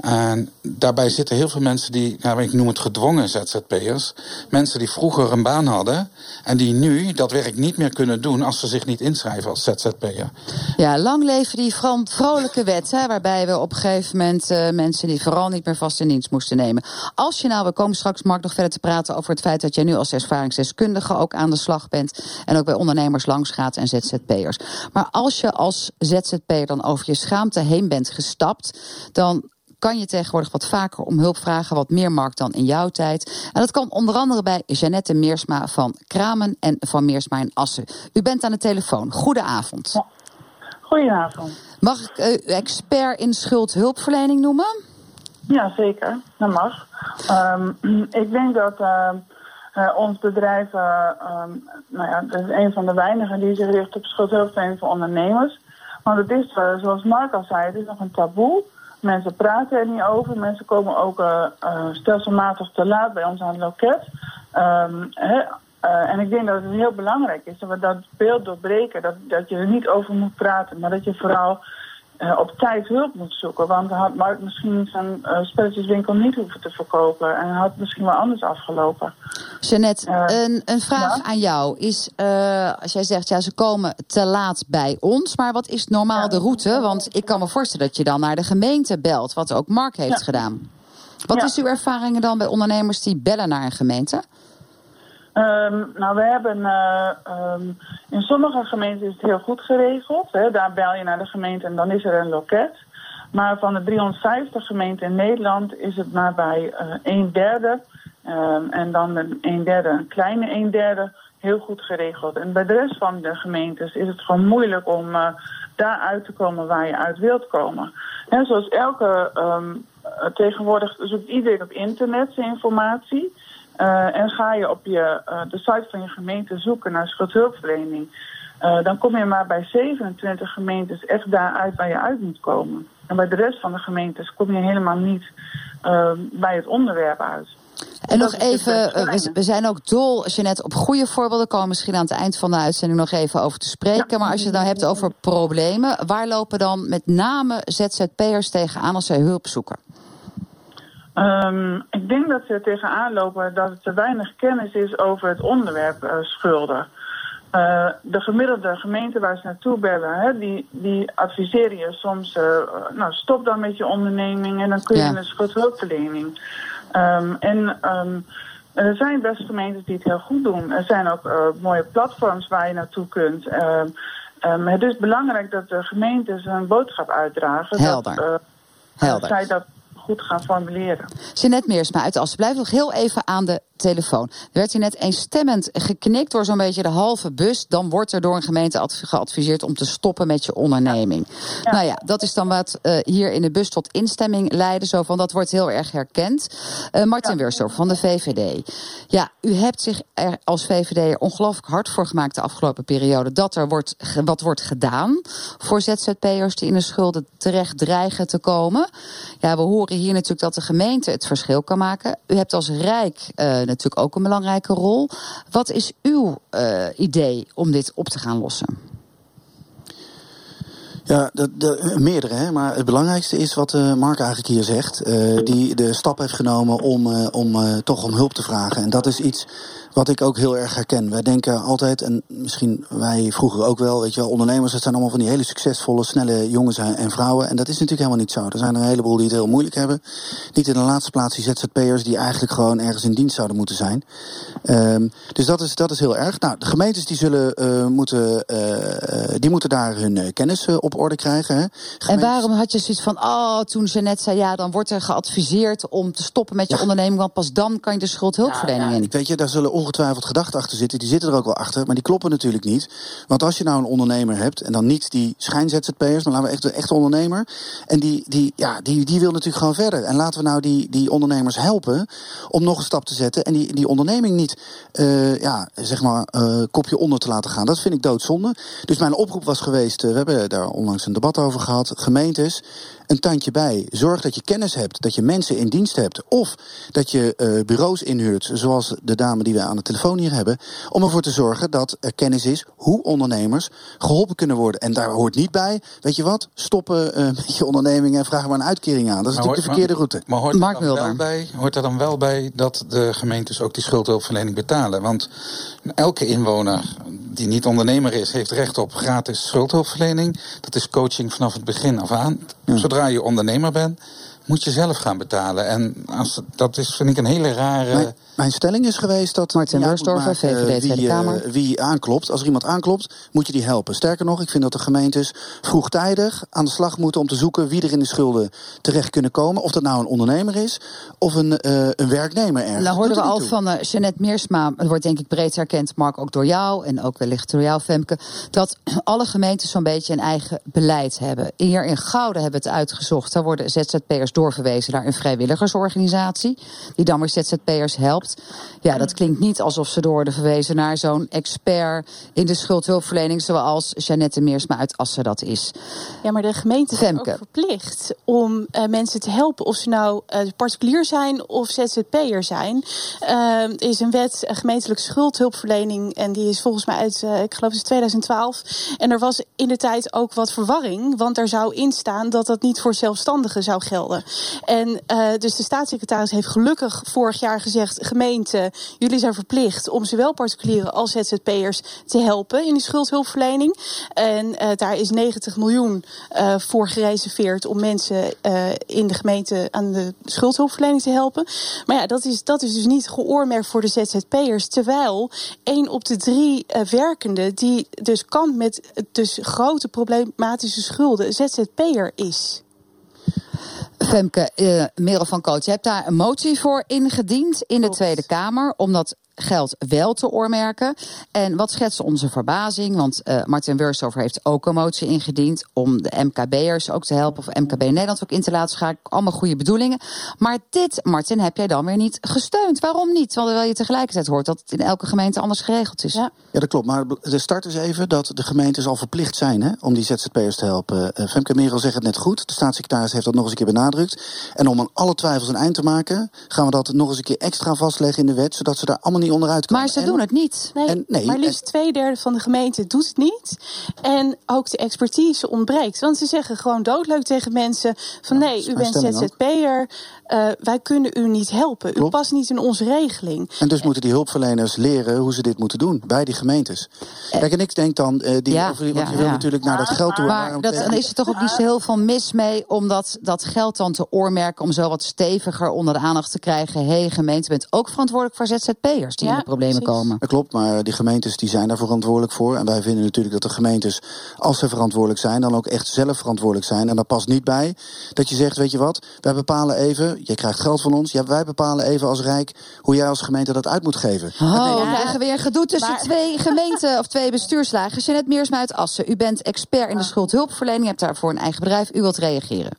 En daarbij zitten heel veel mensen die, nou, ik noem het gedwongen ZZP'ers. Mensen die vroeger een baan hadden en die nu dat werk niet meer kunnen doen als ze zich niet inschrijven als ZZP'er. Ja, lang leven die vrolijke wet, hè, waarbij we op een gegeven moment uh, mensen die vooral niet meer vast in dienst moesten nemen. Als je nou, we komen straks Mark nog verder te praten over het feit dat jij nu als ervaringsdeskundige ook aan de slag bent en ook bij ondernemers langs gaat en ZZP'ers. Maar als je als ZZP'er dan over je schaamte heen bent gestapt, dan kan je tegenwoordig wat vaker om hulp vragen, wat meer markt dan in jouw tijd. En dat kan onder andere bij Jeannette Meersma van Kramen en van Meersma in Assen. U bent aan de telefoon. Goedenavond. Ja. Goedenavond. Mag ik u expert in schuldhulpverlening noemen? Ja, zeker. Dat mag. Um, ik denk dat uh, uh, ons bedrijf, uh, um, nou ja, dat is een van de weinigen die zich richt op schuldhulpverlening voor ondernemers. Want het is, zoals Mark al zei, het is nog een taboe. Mensen praten er niet over. Mensen komen ook uh, uh, stelselmatig te laat bij ons aan het loket. Um, he, uh, en ik denk dat het heel belangrijk is dat we dat beeld doorbreken. Dat, dat je er niet over moet praten, maar dat je vooral uh, op tijd hulp moet zoeken. Want dan had Mark misschien zijn uh, spelletjeswinkel niet hoeven te verkopen. En had misschien wel anders afgelopen. Jeannette, uh, een, een, vraag ja? aan jou is, als jij zegt, ja, ze komen te laat bij ons. Maar wat is normaal ja. de route? Want ik kan me voorstellen dat je dan naar de gemeente belt. Wat ook Mark heeft ja. gedaan. Wat is uw ervaringen dan bij ondernemers die bellen naar een gemeente? Um, nou, we hebben uh, um, in sommige gemeenten is het heel goed geregeld. Hè. Daar bel je naar de gemeente en dan is er een loket. Maar van de 350 gemeenten in Nederland is het maar bij uh, een derde. Um, en dan een, een derde, een kleine een derde, heel goed geregeld. En bij de rest van de gemeentes is het gewoon moeilijk om uh, daar uit te komen waar je uit wilt komen. En zoals elke tegenwoordig zoekt iedereen op internet zijn informatie. Uh, en ga je op je, uh, de site van je gemeente zoeken naar schuldhulpverlening, uh, dan kom je maar bij 27 gemeentes echt daar uit waar je uit moet komen. En bij de rest van de gemeentes kom je helemaal niet bij het onderwerp uit. En nog even, we, we zijn ook dol, als je net op goede voorbeelden komen, misschien aan het eind van de uitzending nog even over te spreken. Ja. Maar als je het nou hebt over problemen, waar lopen dan met name ZZP'ers tegenaan als zij hulp zoeken? Ehm, ik denk dat ze er tegenaan lopen dat er te weinig kennis is over het onderwerp eh, schulden. Uh, de gemiddelde gemeente waar ze naartoe bellen, hè, die, die adviseren je soms, uh, nou stop dan met je onderneming en dan kun je ja. een schuldhulpverlening. Um, en um, er zijn best gemeentes die het heel goed doen. Er zijn ook mooie platforms waar je naartoe kunt. Het is belangrijk dat de gemeentes een boodschap uitdragen. Helder. Dat, Helder. zij dat goed gaan formuleren. Jeanette Meersma uit Assen, blijf nog heel even aan de telefoon. Er werd hier net eenstemmend geknikt door zo'n beetje de halve bus. Dan wordt er door een gemeente geadviseerd om te stoppen met je onderneming. Ja. Nou ja, dat is dan wat uh, hier in de bus tot instemming leidde. Zo van, dat wordt heel erg herkend. Uh, Martin ja. Van de VVD. Ja, u hebt zich er als VVD ongelooflijk hard voor gemaakt de afgelopen periode... dat er wordt, wat wordt gedaan voor ZZP'ers die in de schulden terecht dreigen te komen. Ja, we horen hier natuurlijk dat de gemeente het verschil kan maken. U hebt als Rijk uh, natuurlijk ook een belangrijke rol. Wat is uw uh, idee om dit op te gaan lossen? Ja, de, de, meerdere. Hè? Maar het belangrijkste is wat uh, Mark eigenlijk hier zegt. Uh, die de stap heeft genomen om, uh, om toch om hulp te vragen. En dat is iets wat ik ook heel erg herken. Wij denken altijd, en misschien wij vroeger ook wel, weet je wel, ondernemers, dat zijn allemaal van die hele succesvolle, snelle jongens en vrouwen. En dat is natuurlijk helemaal niet zo. Er zijn een heleboel die het heel moeilijk hebben. Niet in de laatste plaats die ZZP'ers die eigenlijk gewoon ergens in dienst zouden moeten zijn. Um, dus dat is, dat is heel erg. Nou, de gemeentes die zullen moeten, die moeten daar hun kennis op orde krijgen. Hè. En waarom had je zoiets van, oh, toen net zei, ja, dan wordt er geadviseerd om te stoppen met je ja. onderneming, want pas dan kan je de schuldhulpverlening ja, in. Ik weet je, daar zullen ongetwijfeld gedachten achter zitten. Die zitten er ook wel achter, maar die kloppen natuurlijk niet. Want als je nou een ondernemer hebt, en dan niet die schijn-ZZP'ers, maar laten we echt de echte ondernemer. En die, die, ja, die, die wil natuurlijk gewoon verder. En laten we nou die, die ondernemers helpen om nog een stap te zetten. En die, die onderneming niet, uh, ja, zeg maar, uh, kopje onder te laten gaan. Dat vind ik doodzonde. Dus mijn oproep was geweest, uh, we hebben daar onlangs een debat over gehad. Gemeentes, een tandje bij. Zorg dat je kennis hebt, dat je mensen in dienst hebt. Of dat je uh, bureaus inhuurt, zoals de dame die we aan de telefoon hier hebben. Om ervoor te zorgen dat er kennis is hoe ondernemers geholpen kunnen worden. En daar hoort niet bij, weet je wat, stoppen uh, met je onderneming en vraag maar een uitkering aan. Dat is maar natuurlijk hoort, de verkeerde route. Maar hoort er, dan wel bij, hoort er dan wel bij dat de gemeentes ook die schuldhulpverlening betalen? Want elke inwoner die niet ondernemer is, heeft recht op gratis schuldhulpverlening. Dat is coaching vanaf het begin af aan. Ja. Zodra je ondernemer bent, moet je zelf gaan betalen. En als, dat is, vind ik, een hele rare. Mijn stelling is geweest dat. Martin Wurstorfer, VVD Tweede Kamer. Uh, wie aanklopt, als er iemand aanklopt, moet je die helpen. Sterker nog, ik vind dat de gemeentes vroegtijdig aan de slag moeten om te zoeken wie er in de schulden terecht kunnen komen. Of dat nou een ondernemer is of een, uh, een werknemer ergens. Nou hoorden we al toe. van uh, Jeannette Meersma, het wordt denk ik breed herkend, Mark, ook door jou en ook wellicht door jou, Femke, dat alle gemeentes zo'n beetje een eigen beleid hebben. Hier in Gouden hebben we het uitgezocht. Daar worden ZZP'ers doorverwezen naar een vrijwilligersorganisatie, die dan weer ZZP'ers helpt. Ja, dat klinkt niet alsof ze door worden verwezen naar zo'n expert in de schuldhulpverlening, zoals Jeannette Meersma uit Assen dat is. Ja, maar de gemeente is ook verplicht om uh, mensen te helpen, of ze nou uh, particulier zijn of ZZP'er zijn. Uh, er is een wet, een gemeentelijke schuldhulpverlening, en die is volgens mij uit, ik geloof, het 2012. En er was in de tijd ook wat verwarring, want er zou in staan dat dat niet voor zelfstandigen zou gelden. En dus de staatssecretaris heeft gelukkig vorig jaar gezegd: gemeente, jullie zijn verplicht om zowel particulieren als ZZP'ers te helpen in die schuldhulpverlening. En uh, daar is 90 miljoen uh, voor gereserveerd om mensen in de gemeente aan de schuldhulpverlening te helpen. Maar ja, dat is, dat is dus niet geoormerkt voor de ZZP'ers. Terwijl één op de drie werkenden die dus kampt met dus grote problematische schulden ZZP'er is. Femke, uh, Merel van Koot, je hebt daar een motie voor ingediend in de. Tweede Kamer. Omdat geld wel te oormerken. En wat schetst onze verbazing? Want uh, Martin Wurstover heeft ook een motie ingediend om de MKB'ers ook te helpen, of MKB Nederland ook in te laten schakelen. Allemaal goede bedoelingen. Maar dit, Martin, heb jij dan weer niet gesteund. Waarom niet? Terwijl je tegelijkertijd hoort dat het in elke gemeente anders geregeld is. Ja, ja dat klopt. Maar de start is even dat de gemeentes al verplicht zijn hè, om die ZZP'ers te helpen. Uh, Femke Merel zegt het net goed. De staatssecretaris heeft dat nog eens een keer benadrukt. En om aan alle twijfels een eind te maken, gaan we dat nog eens een keer extra vastleggen in de wet, zodat ze daar allemaal niet niet onderuit komen. Maar ze En- doen het niet. Nee, En- nee, maar liefst twee derde van de gemeente doet het niet. En ook de expertise ontbreekt. Want ze zeggen gewoon doodleuk tegen mensen: van nee, u bent. ZZP'er, eh, wij kunnen u niet helpen. U past niet in onze regeling. En dus moeten die hulpverleners leren hoe ze dit moeten doen bij die gemeentes. Kijk, en ik denk dan, eh, die, Ja, over- want ja, je wil ja. natuurlijk naar dat geld toe. Maar dat, dan is er toch ook niet zo heel veel mis mee om dat, dat geld dan te oormerken. Om zo wat steviger onder de aandacht te krijgen. Hé, hey, gemeente bent ook verantwoordelijk voor ZZP'ers die Ja, in de problemen precies. komen. Dat klopt, maar die gemeentes die zijn daar verantwoordelijk voor. En wij vinden natuurlijk dat de gemeentes, als ze verantwoordelijk zijn, dan ook echt zelf verantwoordelijk zijn. En daar past niet bij dat je zegt, weet je wat, wij bepalen even, je krijgt geld van ons, ja, wij bepalen even als Rijk hoe jij als gemeente dat uit moet geven. Oh, we krijgen weer gedoe tussen Maar- twee gemeenten of twee bestuurslagen. Jeanette Meersma uit Assen, u bent expert in de schuldhulpverlening, hebt daarvoor een eigen bedrijf. U wilt reageren.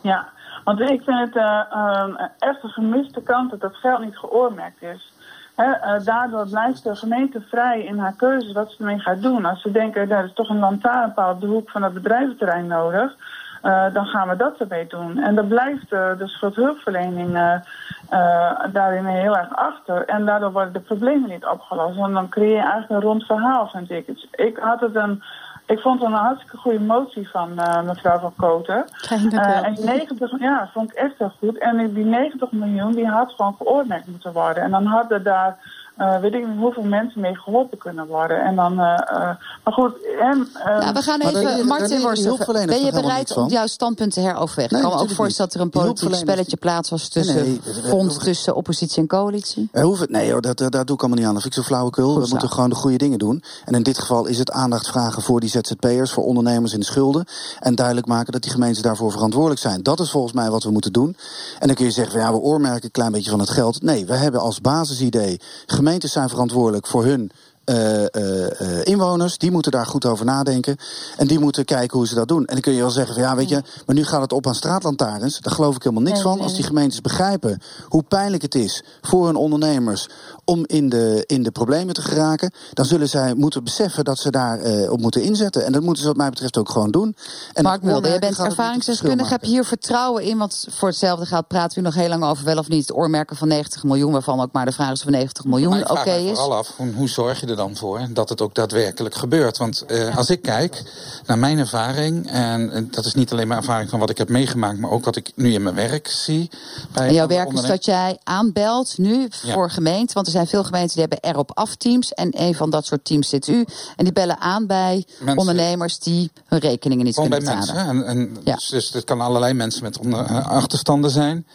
Ja, want ik vind het eh, ehm, echt een gemiste kant dat dat geld niet geoormerkt is. Eh, daardoor blijft de gemeente vrij in haar keuzes wat ze ermee gaat doen. Als ze denken, er is toch een lantaarnpaal op de hoek van het bedrijventerrein nodig, eh, dan gaan we dat ermee doen. En dan blijft eh, de schuldhulpverlening eh, daarin heel erg achter. En daardoor worden de problemen niet opgelost. Want dan creëer je eigenlijk een rond verhaal, vind ik. Ik had het een... Ik vond het een hartstikke goede motie van eh, mevrouw Van Koten. Eh, en die 90, ja, vond ik echt heel goed. En die 90 miljoen, die had gewoon geoormerkt moeten worden. En dan hadden daar, eh, weet ik niet hoeveel mensen mee geholpen kunnen worden. En dan, eh, eh, maar goed, en... eh, Nou, we gaan even, Martin hulpverleners ben je bereid om van? jouw standpunt te heroverwegen? Nee, ik kan me ook voorstellen dat er een politiek spelletje plaats was tussen Nee, nee, dat- fonds tussen oppositie en coalitie. Er hoeft het, nee hoor, dat, dat, daar doe ik allemaal niet aan. Dat vind ik zo flauwekul. Goed we zo. moeten gewoon de goede dingen doen. En in dit geval is het aandacht vragen voor die ZZP'ers, voor ondernemers in de schulden. En duidelijk maken dat die gemeenten daarvoor verantwoordelijk zijn. Dat is volgens mij wat we moeten doen. En dan kun je zeggen, van, ja, we oormerken een klein beetje van het geld. Nee, we hebben als basisidee, gemeentes zijn verantwoordelijk voor hun eh, eh, eh, inwoners. Die moeten daar goed over nadenken. En die moeten kijken hoe ze dat doen. En dan kun je wel zeggen van ja, weet je, maar nu gaat het op aan straatlantaarns. Daar geloof ik helemaal niks van. Als die gemeentes begrijpen hoe pijnlijk het is voor hun ondernemers om in de, in de problemen te geraken, dan zullen zij moeten beseffen dat ze daar eh, op moeten inzetten. En dat moeten ze wat mij betreft ook gewoon doen. En Mark Mulder, je oormerken bent gaat ervaringsdeskundige. Heb je hier vertrouwen in? Want voor hetzelfde geld praten we nog heel lang over wel of niet het oormerken van 90 miljoen. Waarvan ook maar de vraag is of 90 miljoen oké vraag mij is. vooral af, hoe, zorg je er dan voor dat het ook daadwerkelijk gebeurt? Want eh, als ik kijk naar mijn ervaring, en eh, dat is niet alleen maar ervaring van wat ik heb meegemaakt, maar ook wat ik nu in mijn werk zie. Bij En jouw werk is dat jij aanbelt nu Ja. voor gemeenten. Want er zijn veel gemeenten die hebben erop af teams. En een van dat soort teams zit u. En die bellen aan bij Mensen- ondernemers die hun rekeningen niet Gewoon kunnen betalen. mensen. En, en Ja. dus, dus het kan allerlei mensen met eh, achterstanden zijn.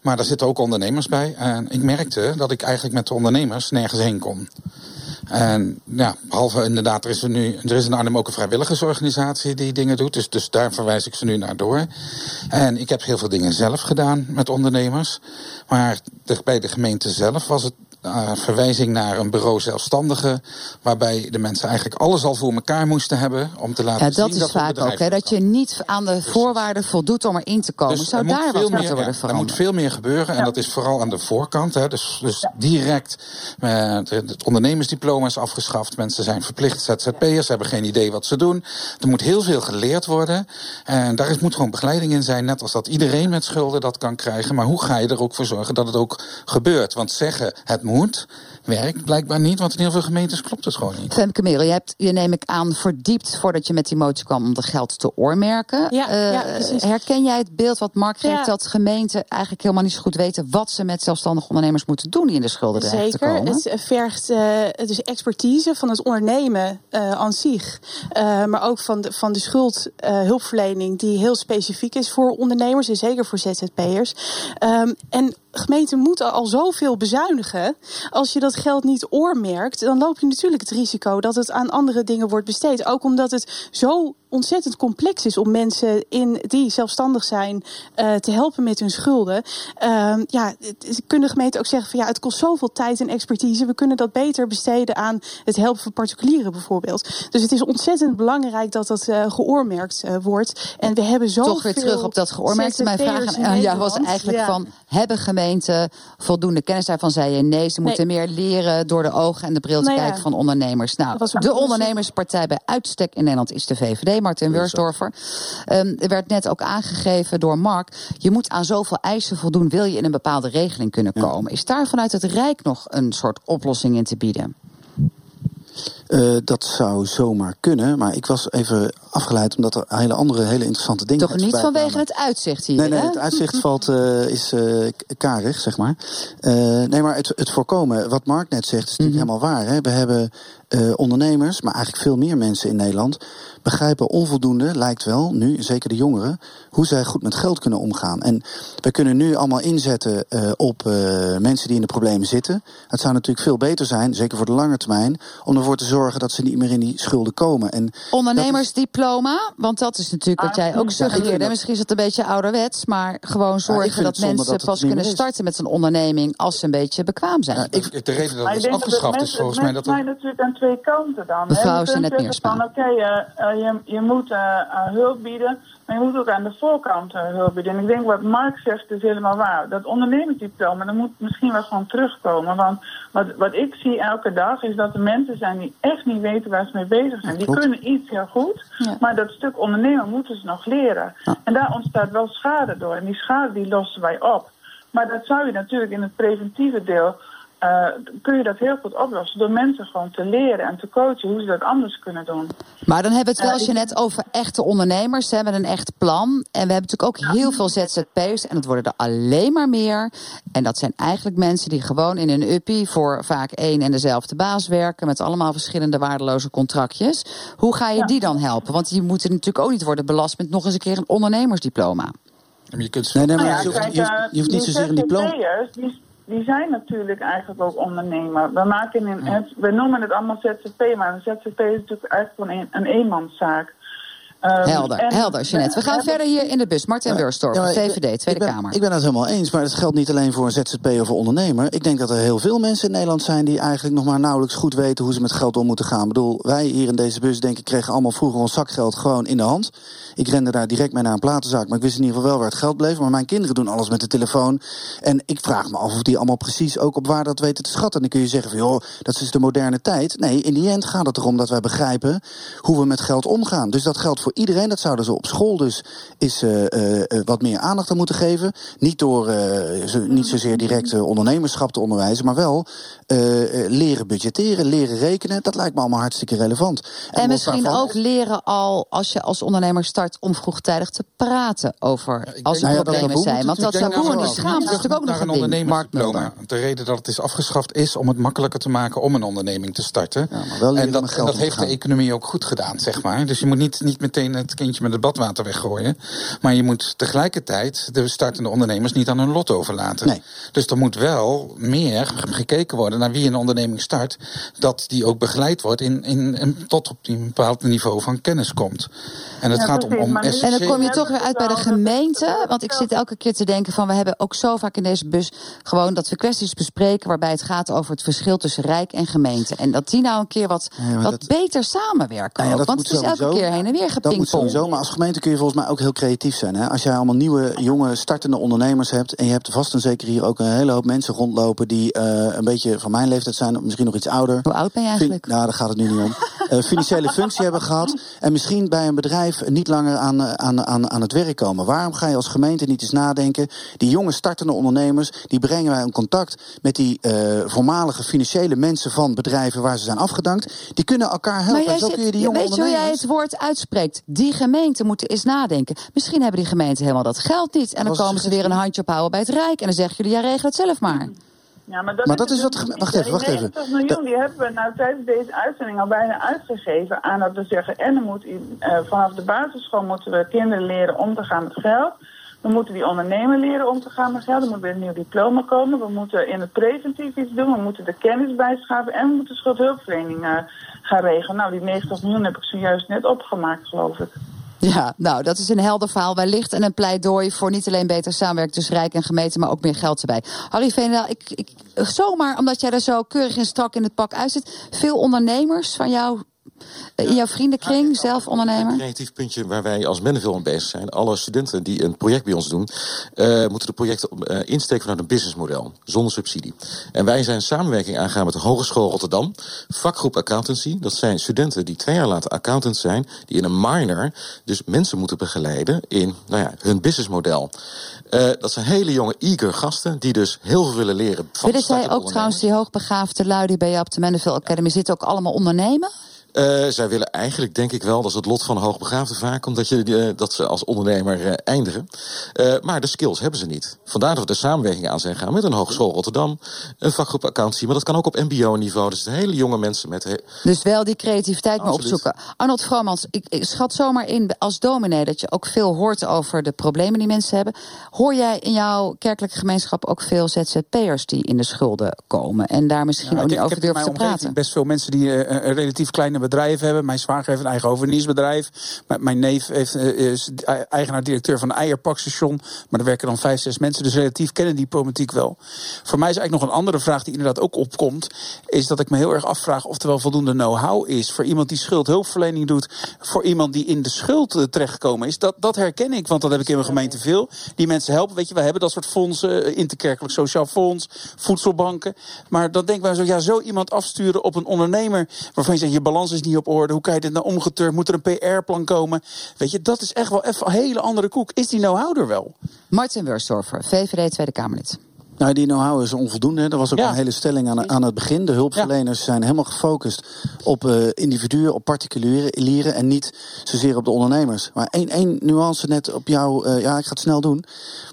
Maar daar zitten ook ondernemers bij. En ik merkte dat ik eigenlijk met de ondernemers nergens heen kon. En ja, behalve inderdaad, er is, er nu, er is in Arnhem ook een vrijwilligersorganisatie die dingen doet. Dus, dus daar verwijs ik ze nu naar door. En ik heb heel veel dingen zelf gedaan met ondernemers. Maar de- bij de gemeente zelf was het eh, verwijzing naar een bureau zelfstandigen. Waarbij de mensen eigenlijk alles al voor elkaar moesten hebben. Om te laten Ja, dat zien is dat vaak ook. Hè, dat je niet aan de voorwaarden voldoet om erin te komen. dus Zou er moet daar veel wat meer, moeten worden ja, Er veranderd? moet veel meer gebeuren. En dat is vooral aan de voorkant. Hè. Dus, dus direct eh, het ondernemersdiploma is afgeschaft. Mensen zijn verplicht ZZP'ers. Ze hebben geen idee wat ze doen. Er moet heel veel geleerd worden. En daar is, moet gewoon begeleiding in zijn. Net als dat iedereen met schulden dat kan krijgen. Maar hoe ga je er ook voor zorgen dat het ook gebeurt? Want zeggen het moet, werkt blijkbaar niet. Want in heel veel gemeentes klopt het gewoon niet. Femke Merel, je hebt je neem ik aan verdiept voordat je met die motie kwam om dat geld te oormerken. Ja, Eh, ja, precies. herken jij het beeld wat Mark geeft Ja. dat gemeenten eigenlijk helemaal niet zo goed weten wat ze met zelfstandige ondernemers moeten doen die in de schulden dreigen te Zeker. Het vergt eh, dus expertise van het ondernemen eh aan zich. Eh, maar ook van de, van de schuldhulpverlening, die heel specifiek is voor ondernemers en zeker voor ZZP'ers. Ehm, en gemeenten moeten al zoveel bezuinigen. Als je dat geld niet oormerkt, dan loop je natuurlijk het risico dat het aan andere dingen wordt besteed. Ook omdat het zo ontzettend complex is om mensen in, die zelfstandig zijn eh, te helpen met hun schulden. Ehm, ja, kunnen gemeenten ook zeggen van ja, het kost zoveel tijd en expertise. We kunnen dat beter besteden aan het helpen van particulieren bijvoorbeeld. Dus het is ontzettend belangrijk dat dat eh, geoormerkt eh, wordt. En we hebben zo Toch weer terug op dat geoormerkte. Mijn vraag aan aan jou was eigenlijk van... hebben gemeenten voldoende kennis daarvan? Zei je nee, ze moeten meer leren door de ogen en de bril te Nou ja. kijken van ondernemers. Nou, de ondernemerspartij bij uitstek in Nederland is de VVD. VVD, Martin Weursdorfer. Um, er werd net ook aangegeven door Mark... je moet aan zoveel eisen voldoen, wil je in een bepaalde regeling kunnen komen. Is daar vanuit het Rijk nog een soort oplossing in te bieden? Uh, dat zou zomaar kunnen, maar ik was even afgeleid omdat er hele andere, hele interessante dingen Toch niet vanwege het uitzicht hier? Nee, nee, hè? het uitzicht valt, uh, is uh, karig, zeg maar. nee, maar het, het voorkomen, wat Mark net zegt, is natuurlijk mm -hmm. helemaal waar. Hè? We hebben ondernemers, maar eigenlijk veel meer mensen in Nederland, begrijpen onvoldoende, lijkt wel, nu, zeker de jongeren, hoe zij goed met geld kunnen omgaan. En we kunnen nu allemaal inzetten uh, op uh, mensen die in de problemen zitten. Het zou natuurlijk veel beter zijn, zeker voor de lange termijn, om ervoor te zorgen dat ze niet meer in die schulden komen. En Ondernemersdiploma, want dat is natuurlijk wat jij ook suggereerde. Misschien is het een beetje ouderwets, maar gewoon zorgen ja, dat mensen dat pas kunnen is. starten met een onderneming als ze een beetje bekwaam zijn. Ja, ik, de reden dat het is afgeschaft is volgens mij dat er... natuurlijk aan twee kanten dan. Mevrouw Jeanette Meersma. Oké, okay, uh, je, je moet uh, hulp bieden, maar je moet ook aan de voorkant uh, hulp bieden. En ik denk wat Mark zegt is helemaal waar. Dat ondernemingsdiploma, dat moet misschien wel gewoon terugkomen. Want wat, wat ik zie elke dag is dat er mensen zijn die echt niet weten waar ze mee bezig zijn. Die kunnen iets heel goed, ja. maar dat stuk ondernemen moeten ze nog leren. Ja. En daar ontstaat wel schade door. En die schade die lossen wij op. Maar dat zou je natuurlijk in het preventieve deel uh, kun je dat heel goed oplossen door mensen gewoon te leren en te coachen hoe ze dat anders kunnen doen. Maar dan hebben we het wel, uh, je net over echte ondernemers hè, met een echt plan. En we hebben natuurlijk ook heel veel ZZP'ers en het worden er alleen maar meer. En dat zijn eigenlijk mensen die gewoon in een uppie voor vaak één en dezelfde baas werken met allemaal verschillende waardeloze contractjes. Hoe ga je ja. die dan helpen? Want die moeten natuurlijk ook niet worden belast met nog eens een keer een ondernemersdiploma. Je kunt nee, nee, maar nou je, hoeft, je, hoeft, je hoeft niet zozeer een diploma die zijn natuurlijk eigenlijk ook ondernemer. We, maken in het, we noemen het allemaal ZZP, maar een ZZP is natuurlijk eigenlijk een, een eenmanszaak. Um, helder, en, helder, Jeanette. We gaan verder hier in de bus. Martin ja, Weurstorp, ja, VVD, Tweede ik ben, Kamer. Ik ben het helemaal eens, maar het geldt niet alleen voor een ZZP of een ondernemer. Ik denk dat er heel veel mensen in Nederland zijn die eigenlijk nog maar nauwelijks goed weten hoe ze met geld om moeten gaan. Ik bedoel, wij hier in deze bus, denk ik, kregen allemaal vroeger ons zakgeld gewoon in de hand. Ik rende daar direct mee naar een platenzaak, maar ik wist in ieder geval wel waar het geld bleef. Maar mijn kinderen doen alles met de telefoon. En ik vraag me af of die allemaal precies ook op waar dat weten te schatten. En dan kun je zeggen van, joh, dat is de moderne tijd. Nee, in die end gaat het erom dat wij begrijpen hoe we met geld omgaan. Dus dat geldt voor iedereen. Dat zouden ze op school dus is uh, uh, wat meer aandacht aan moeten geven. Niet door zo, niet zozeer direct ondernemerschap te onderwijzen, maar wel leren budgetteren, leren rekenen. Dat lijkt me allemaal hartstikke relevant. En, en misschien daarvan... ook leren al als je als ondernemer start om vroegtijdig te praten over ja, als er nou ja, problemen dat zijn. Want dat taboe en die schaamte is natuurlijk ook nog een ding. ondernemersdiploma. De reden dat het is afgeschaft is om het makkelijker te maken om een onderneming te starten. Ja, maar wel en dat, en dat heeft de economie ook goed gedaan, zeg maar. Dus je moet niet, niet meteen het kindje met het badwater weggooien. Maar je moet tegelijkertijd de startende ondernemers niet aan hun lot overlaten. Nee. Dus er moet wel meer gekeken worden naar wie een onderneming start. Dat die ook begeleid wordt in, in, in tot op een bepaald niveau van kennis komt. En het ja, gaat om, om En dan kom je toch weer uit bij de gemeente. Want ik zit elke keer te denken van we hebben ook zo vaak in deze bus gewoon dat we kwesties bespreken waarbij het gaat over het verschil tussen rijk en gemeente. En dat die nou een keer wat, ja, wat dat... beter samenwerken. Ook, want het is elke keer heen en weer Dat moet sowieso, maar als gemeente kun je volgens mij ook heel creatief zijn. Hè? Als jij allemaal nieuwe, jonge, startende ondernemers hebt... en je hebt vast en zeker hier ook een hele hoop mensen rondlopen... die uh, een beetje van mijn leeftijd zijn, of misschien nog iets ouder. Hoe oud ben je eigenlijk? Nou, daar gaat het nu niet om. Uh, financiële functie hebben gehad... en misschien bij een bedrijf niet langer aan, aan, aan, aan het werk komen. Waarom ga je als gemeente niet eens nadenken... die jonge startende ondernemers, die brengen wij in contact... met die uh, voormalige financiële mensen van bedrijven waar ze zijn afgedankt. Die kunnen elkaar helpen. Maar jij Zo zit, kun je die jonge weet je hoe jij ondernemers... het woord uitspreekt? Die gemeenten moeten eens nadenken. Misschien hebben die gemeenten helemaal dat geld niet. En dan komen ze weer een handje ophouden bij het Rijk. En dan zeggen jullie, ja, regel het zelf maar. Ja, maar dat Maar is, dat is wat dus niet. wacht even, Die wacht even. 90 miljoen die hebben we nou tijdens deze uitzending al bijna uitgegeven aan dat we zeggen... en er moet uh, vanaf de basisschool moeten we kinderen leren om te gaan met geld. We moeten die ondernemer leren om te gaan met geld. Er moet weer een nieuw diploma komen. We moeten in het preventief iets doen. We moeten de kennis bijschaven. En we moeten schuldhulpverlening uh, gaan regelen. Nou, die 90 miljoen heb ik zojuist net opgemaakt, geloof ik. Ja, nou, dat is een helder verhaal wellicht. En een pleidooi voor niet alleen beter samenwerken tussen Rijk en gemeente, maar ook meer geld erbij. Harry Veenendaal, ik, ik, zomaar omdat jij er zo keurig en strak in het pak uitzit. Veel ondernemers van jou in jouw vriendenkring, zelf ondernemer? Een creatief puntje waar wij als Menneville aan bezig zijn. Alle studenten die een project bij ons doen, uh, moeten de projecten uh, insteken vanuit een businessmodel, zonder subsidie. En wij zijn samenwerking aangegaan met de Hogeschool Rotterdam, vakgroep accountancy. Dat zijn studenten die twee jaar later accountant zijn, die in een minor dus mensen moeten begeleiden in nou ja, hun businessmodel. Uh, dat zijn hele jonge, eager gasten die dus heel veel willen leren. Van Willen zij ook trouwens die hoogbegaafde lui die bij je op de Menneville Academy zitten ook allemaal ondernemen? Uh, zij willen eigenlijk, denk ik wel, dat is het lot van hoogbegaafden vaak, omdat je, uh, dat ze als ondernemer uh, eindigen. maar de skills hebben ze niet. Vandaar dat we de samenwerking aan zijn gaan met een hogeschool Rotterdam, een vakgroep accountancy, maar dat kan ook op MBO-niveau. Dus hele jonge mensen met. Dus wel die creativiteit maar opzoeken. Arnold Vromans, ik, ik, schat zomaar in als dominee dat je ook veel hoort over de problemen die mensen hebben. Hoor jij in jouw kerkelijke gemeenschap ook veel ZZP'ers die in de schulden komen en daar misschien ja, ook niet over durven te praten? Best veel mensen die een relatief kleine bedrijf hebben. Mijn zwager heeft een eigen overnieuwsbedrijf. Mijn neef heeft, eh, is eigenaar-directeur van een eierpakstation. Maar er werken dan vijf, zes mensen. Dus relatief kennen die problematiek wel. Voor mij is eigenlijk nog een andere vraag die inderdaad ook opkomt. Is dat ik me heel erg afvraag of er wel voldoende know-how is. Voor iemand die schuldhulpverlening doet. Voor iemand die in de schuld eh, terechtgekomen is. Dat, dat herken ik, want dat heb ik in mijn gemeente veel. Die mensen helpen. Weet je, we hebben dat soort fondsen. Eh, interkerkelijk sociaal fonds. Voedselbanken. Maar dan denk ik zo, ja, zo iemand afsturen op een ondernemer. Waarvan je zegt, je balans is niet op orde. Hoe kan je dit nou omgeturnd? Moet er een PR-plan komen? Weet je, dat is echt wel even een hele andere koek. Is die know-how er wel? Martin Wurstorfer, VVD Tweede Kamerlid. Nou, die know-how is onvoldoende. Er was ook een hele stelling aan, aan het begin. De hulpverleners zijn helemaal gefocust op uh, individuen, op particulieren en niet zozeer op de ondernemers. Maar één, één nuance net op jou, uh, ja, ik ga het snel doen.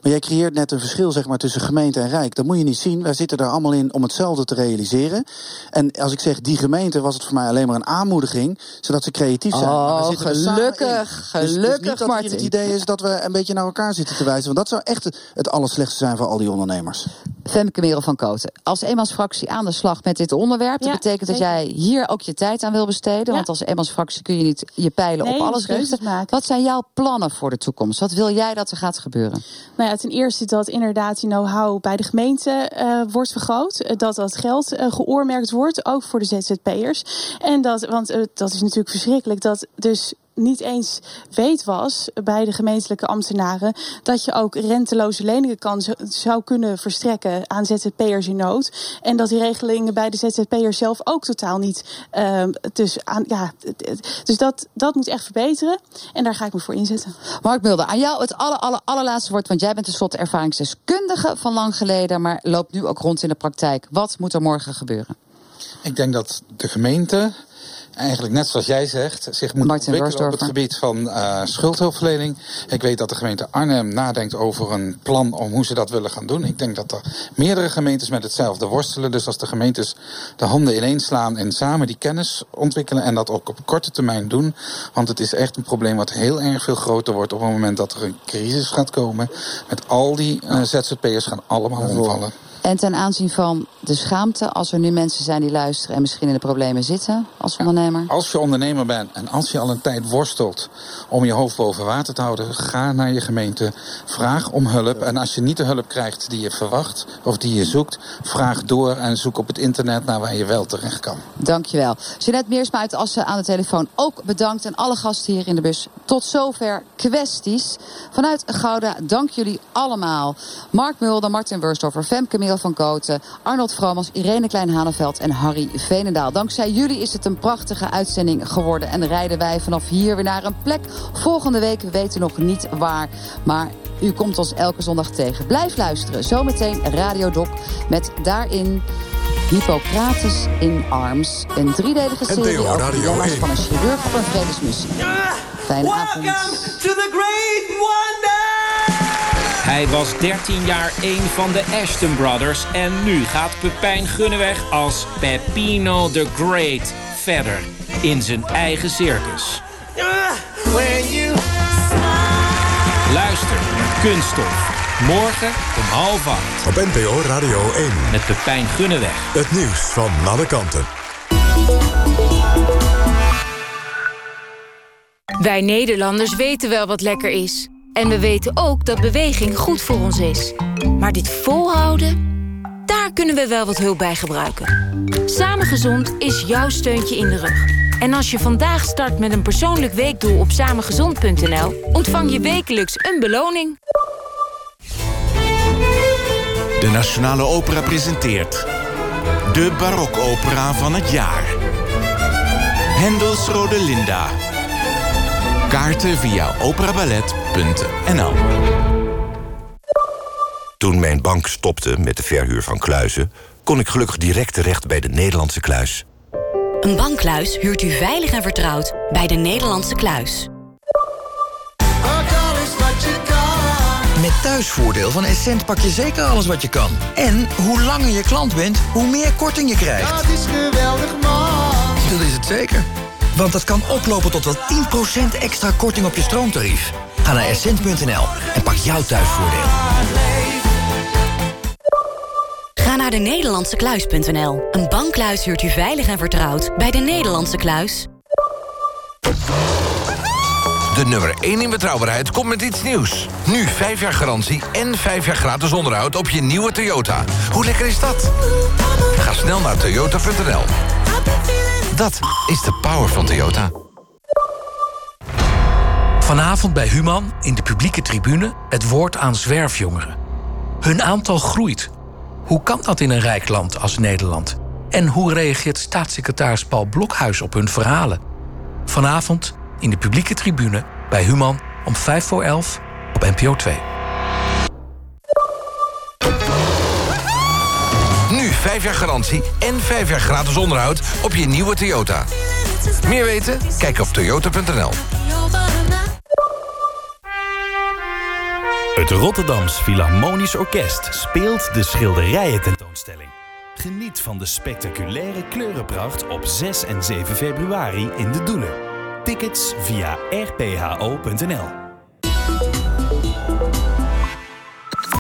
Maar jij creëert net een verschil zeg maar, tussen gemeente en rijk. Dat moet je niet zien. Wij zitten daar allemaal in om hetzelfde te realiseren. En als ik zeg die gemeente, was het voor mij alleen maar een aanmoediging, zodat ze creatief zijn. Oh, gelukkig, gelukkig, dus, dus dat Martin. het idee is dat we een beetje naar elkaar zitten te wijzen. Want dat zou echt het, het allerslechtste zijn voor al die ondernemers. Femke Merel van Koten. Als eenmansfractie aan de slag met dit onderwerp... dat betekent dat jij hier ook je tijd aan wil besteden. Want als eenmansfractie kun je niet je pijlen op alles richten. Wat zijn jouw plannen voor de toekomst? Wat wil jij dat er gaat gebeuren? Nou ja, ten eerste dat inderdaad die know-how bij de gemeente uh, wordt vergroot. Dat dat geld uh, geoormerkt wordt, ook voor de ZZP'ers. En dat, want uh, dat is natuurlijk verschrikkelijk, dat dus niet eens weet was bij de gemeentelijke ambtenaren dat je ook renteloze leningen kan, zou kunnen verstrekken aan ZZP'ers in nood. En dat die regelingen bij de ZZP'ers zelf ook totaal niet. Uh, dus aan, ja, dus dat, dat moet echt verbeteren. En daar ga ik me voor inzetten. Mark Mulder, aan jou het aller, aller, allerlaatste woord. Want jij bent tenslotte ervaringsdeskundige van lang geleden, maar loopt nu ook rond in de praktijk. Wat moet er morgen gebeuren? Ik denk dat de gemeente eigenlijk net zoals jij zegt, zich moet Martin ontwikkelen op het gebied van uh, schuldhulpverlening. Ik weet dat de gemeente Arnhem nadenkt over een plan om hoe ze dat willen gaan doen. Ik denk dat er meerdere gemeentes met hetzelfde worstelen. Dus als de gemeentes de handen ineens slaan en samen die kennis ontwikkelen en dat ook op korte termijn doen. Want het is echt een probleem wat heel erg veel groter wordt op het moment dat er een crisis gaat komen. Met al die uh, ZZP'ers gaan allemaal omvallen. En ten aanzien van de schaamte, als er nu mensen zijn die luisteren en misschien in de problemen zitten als ondernemer? als je ondernemer bent en als je al een tijd worstelt om je hoofd boven water te houden, ga naar je gemeente, vraag om hulp. En als je niet de hulp krijgt die je verwacht of die je zoekt, vraag door en zoek op het internet naar waar je wel terecht kan. Dankjewel. Jeanette Meersma uit Assen aan de telefoon ook bedankt. En alle gasten hier in de bus. Tot zover kwesties. Vanuit Gouda, dank jullie allemaal. Mark Mulder, Martin Wurstoffer, Femke Meel van Koten, Arnold Vromans, Irene Klein-Haneveld en Harry Veenendaal. Dankzij jullie is het een prachtige uitzending geworden. En rijden wij vanaf hier weer naar een plek. Volgende week weten we nog niet waar. Maar u komt ons elke zondag tegen. Blijf luisteren. Zometeen Radio Doc met daarin... Hippocrates in Arms. Een driedelige serie over dilemma's van een chirurg op een vredesmissie. Fijne avond. to the great hij was 13 jaar een van de Ashton Brothers. En nu gaat Pepijn Gunneweg als Peppino the Great verder in zijn eigen circus. Luister naar Kunststof. Morgen om half acht. Op NPO Radio 1. Met Pepijn Gunneweg. Het nieuws van alle kanten. Wij Nederlanders weten wel wat lekker is. En we weten ook dat beweging goed voor ons is. Maar dit volhouden, daar kunnen we wel wat hulp bij gebruiken. Samengezond is jouw steuntje in de rug. En als je vandaag start met een persoonlijk weekdoel op samengezond.nl... ontvang je wekelijks een beloning. De Nationale Opera presenteert... De barokopera van het jaar. Hendels Rodelinda. Kaarten via operaballet.nl Toen mijn bank stopte met de verhuur van kluizen... kon ik gelukkig direct terecht bij de Nederlandse kluis. Een bankkluis huurt u veilig en vertrouwd bij de Nederlandse kluis. Met thuisvoordeel van Essent pak je zeker alles wat je kan. En hoe langer je klant bent, hoe meer korting je krijgt. Dat is geweldig man. Dat is het zeker. Want dat kan oplopen tot wel 10% extra korting op je stroomtarief. Ga naar essent.nl en pak jouw thuisvoordeel. Ga naar de Nederlandse Kluis.nl. Een bankkluis huurt u veilig en vertrouwd bij de Nederlandse Kluis. De nummer 1 in betrouwbaarheid komt met iets nieuws. Nu 5 jaar garantie en 5 jaar gratis onderhoud op je nieuwe Toyota. Hoe lekker is dat? Ga snel naar toyota.nl. Dat is de power van Toyota. Vanavond bij Human in de publieke tribune het woord aan zwerfjongeren. Hun aantal groeit. Hoe kan dat in een rijk land als Nederland? En hoe reageert staatssecretaris Paul Blokhuis op hun verhalen? Vanavond in de publieke tribune bij Human om 5 voor 11 op NPO 2. 5 jaar garantie en 5 jaar gratis onderhoud op je nieuwe Toyota. Meer weten? Kijk op toyota.nl. Het Rotterdams Philharmonisch Orkest speelt de schilderijen tentoonstelling. Geniet van de spectaculaire kleurenpracht op 6 en 7 februari in de Doelen. Tickets via rpho.nl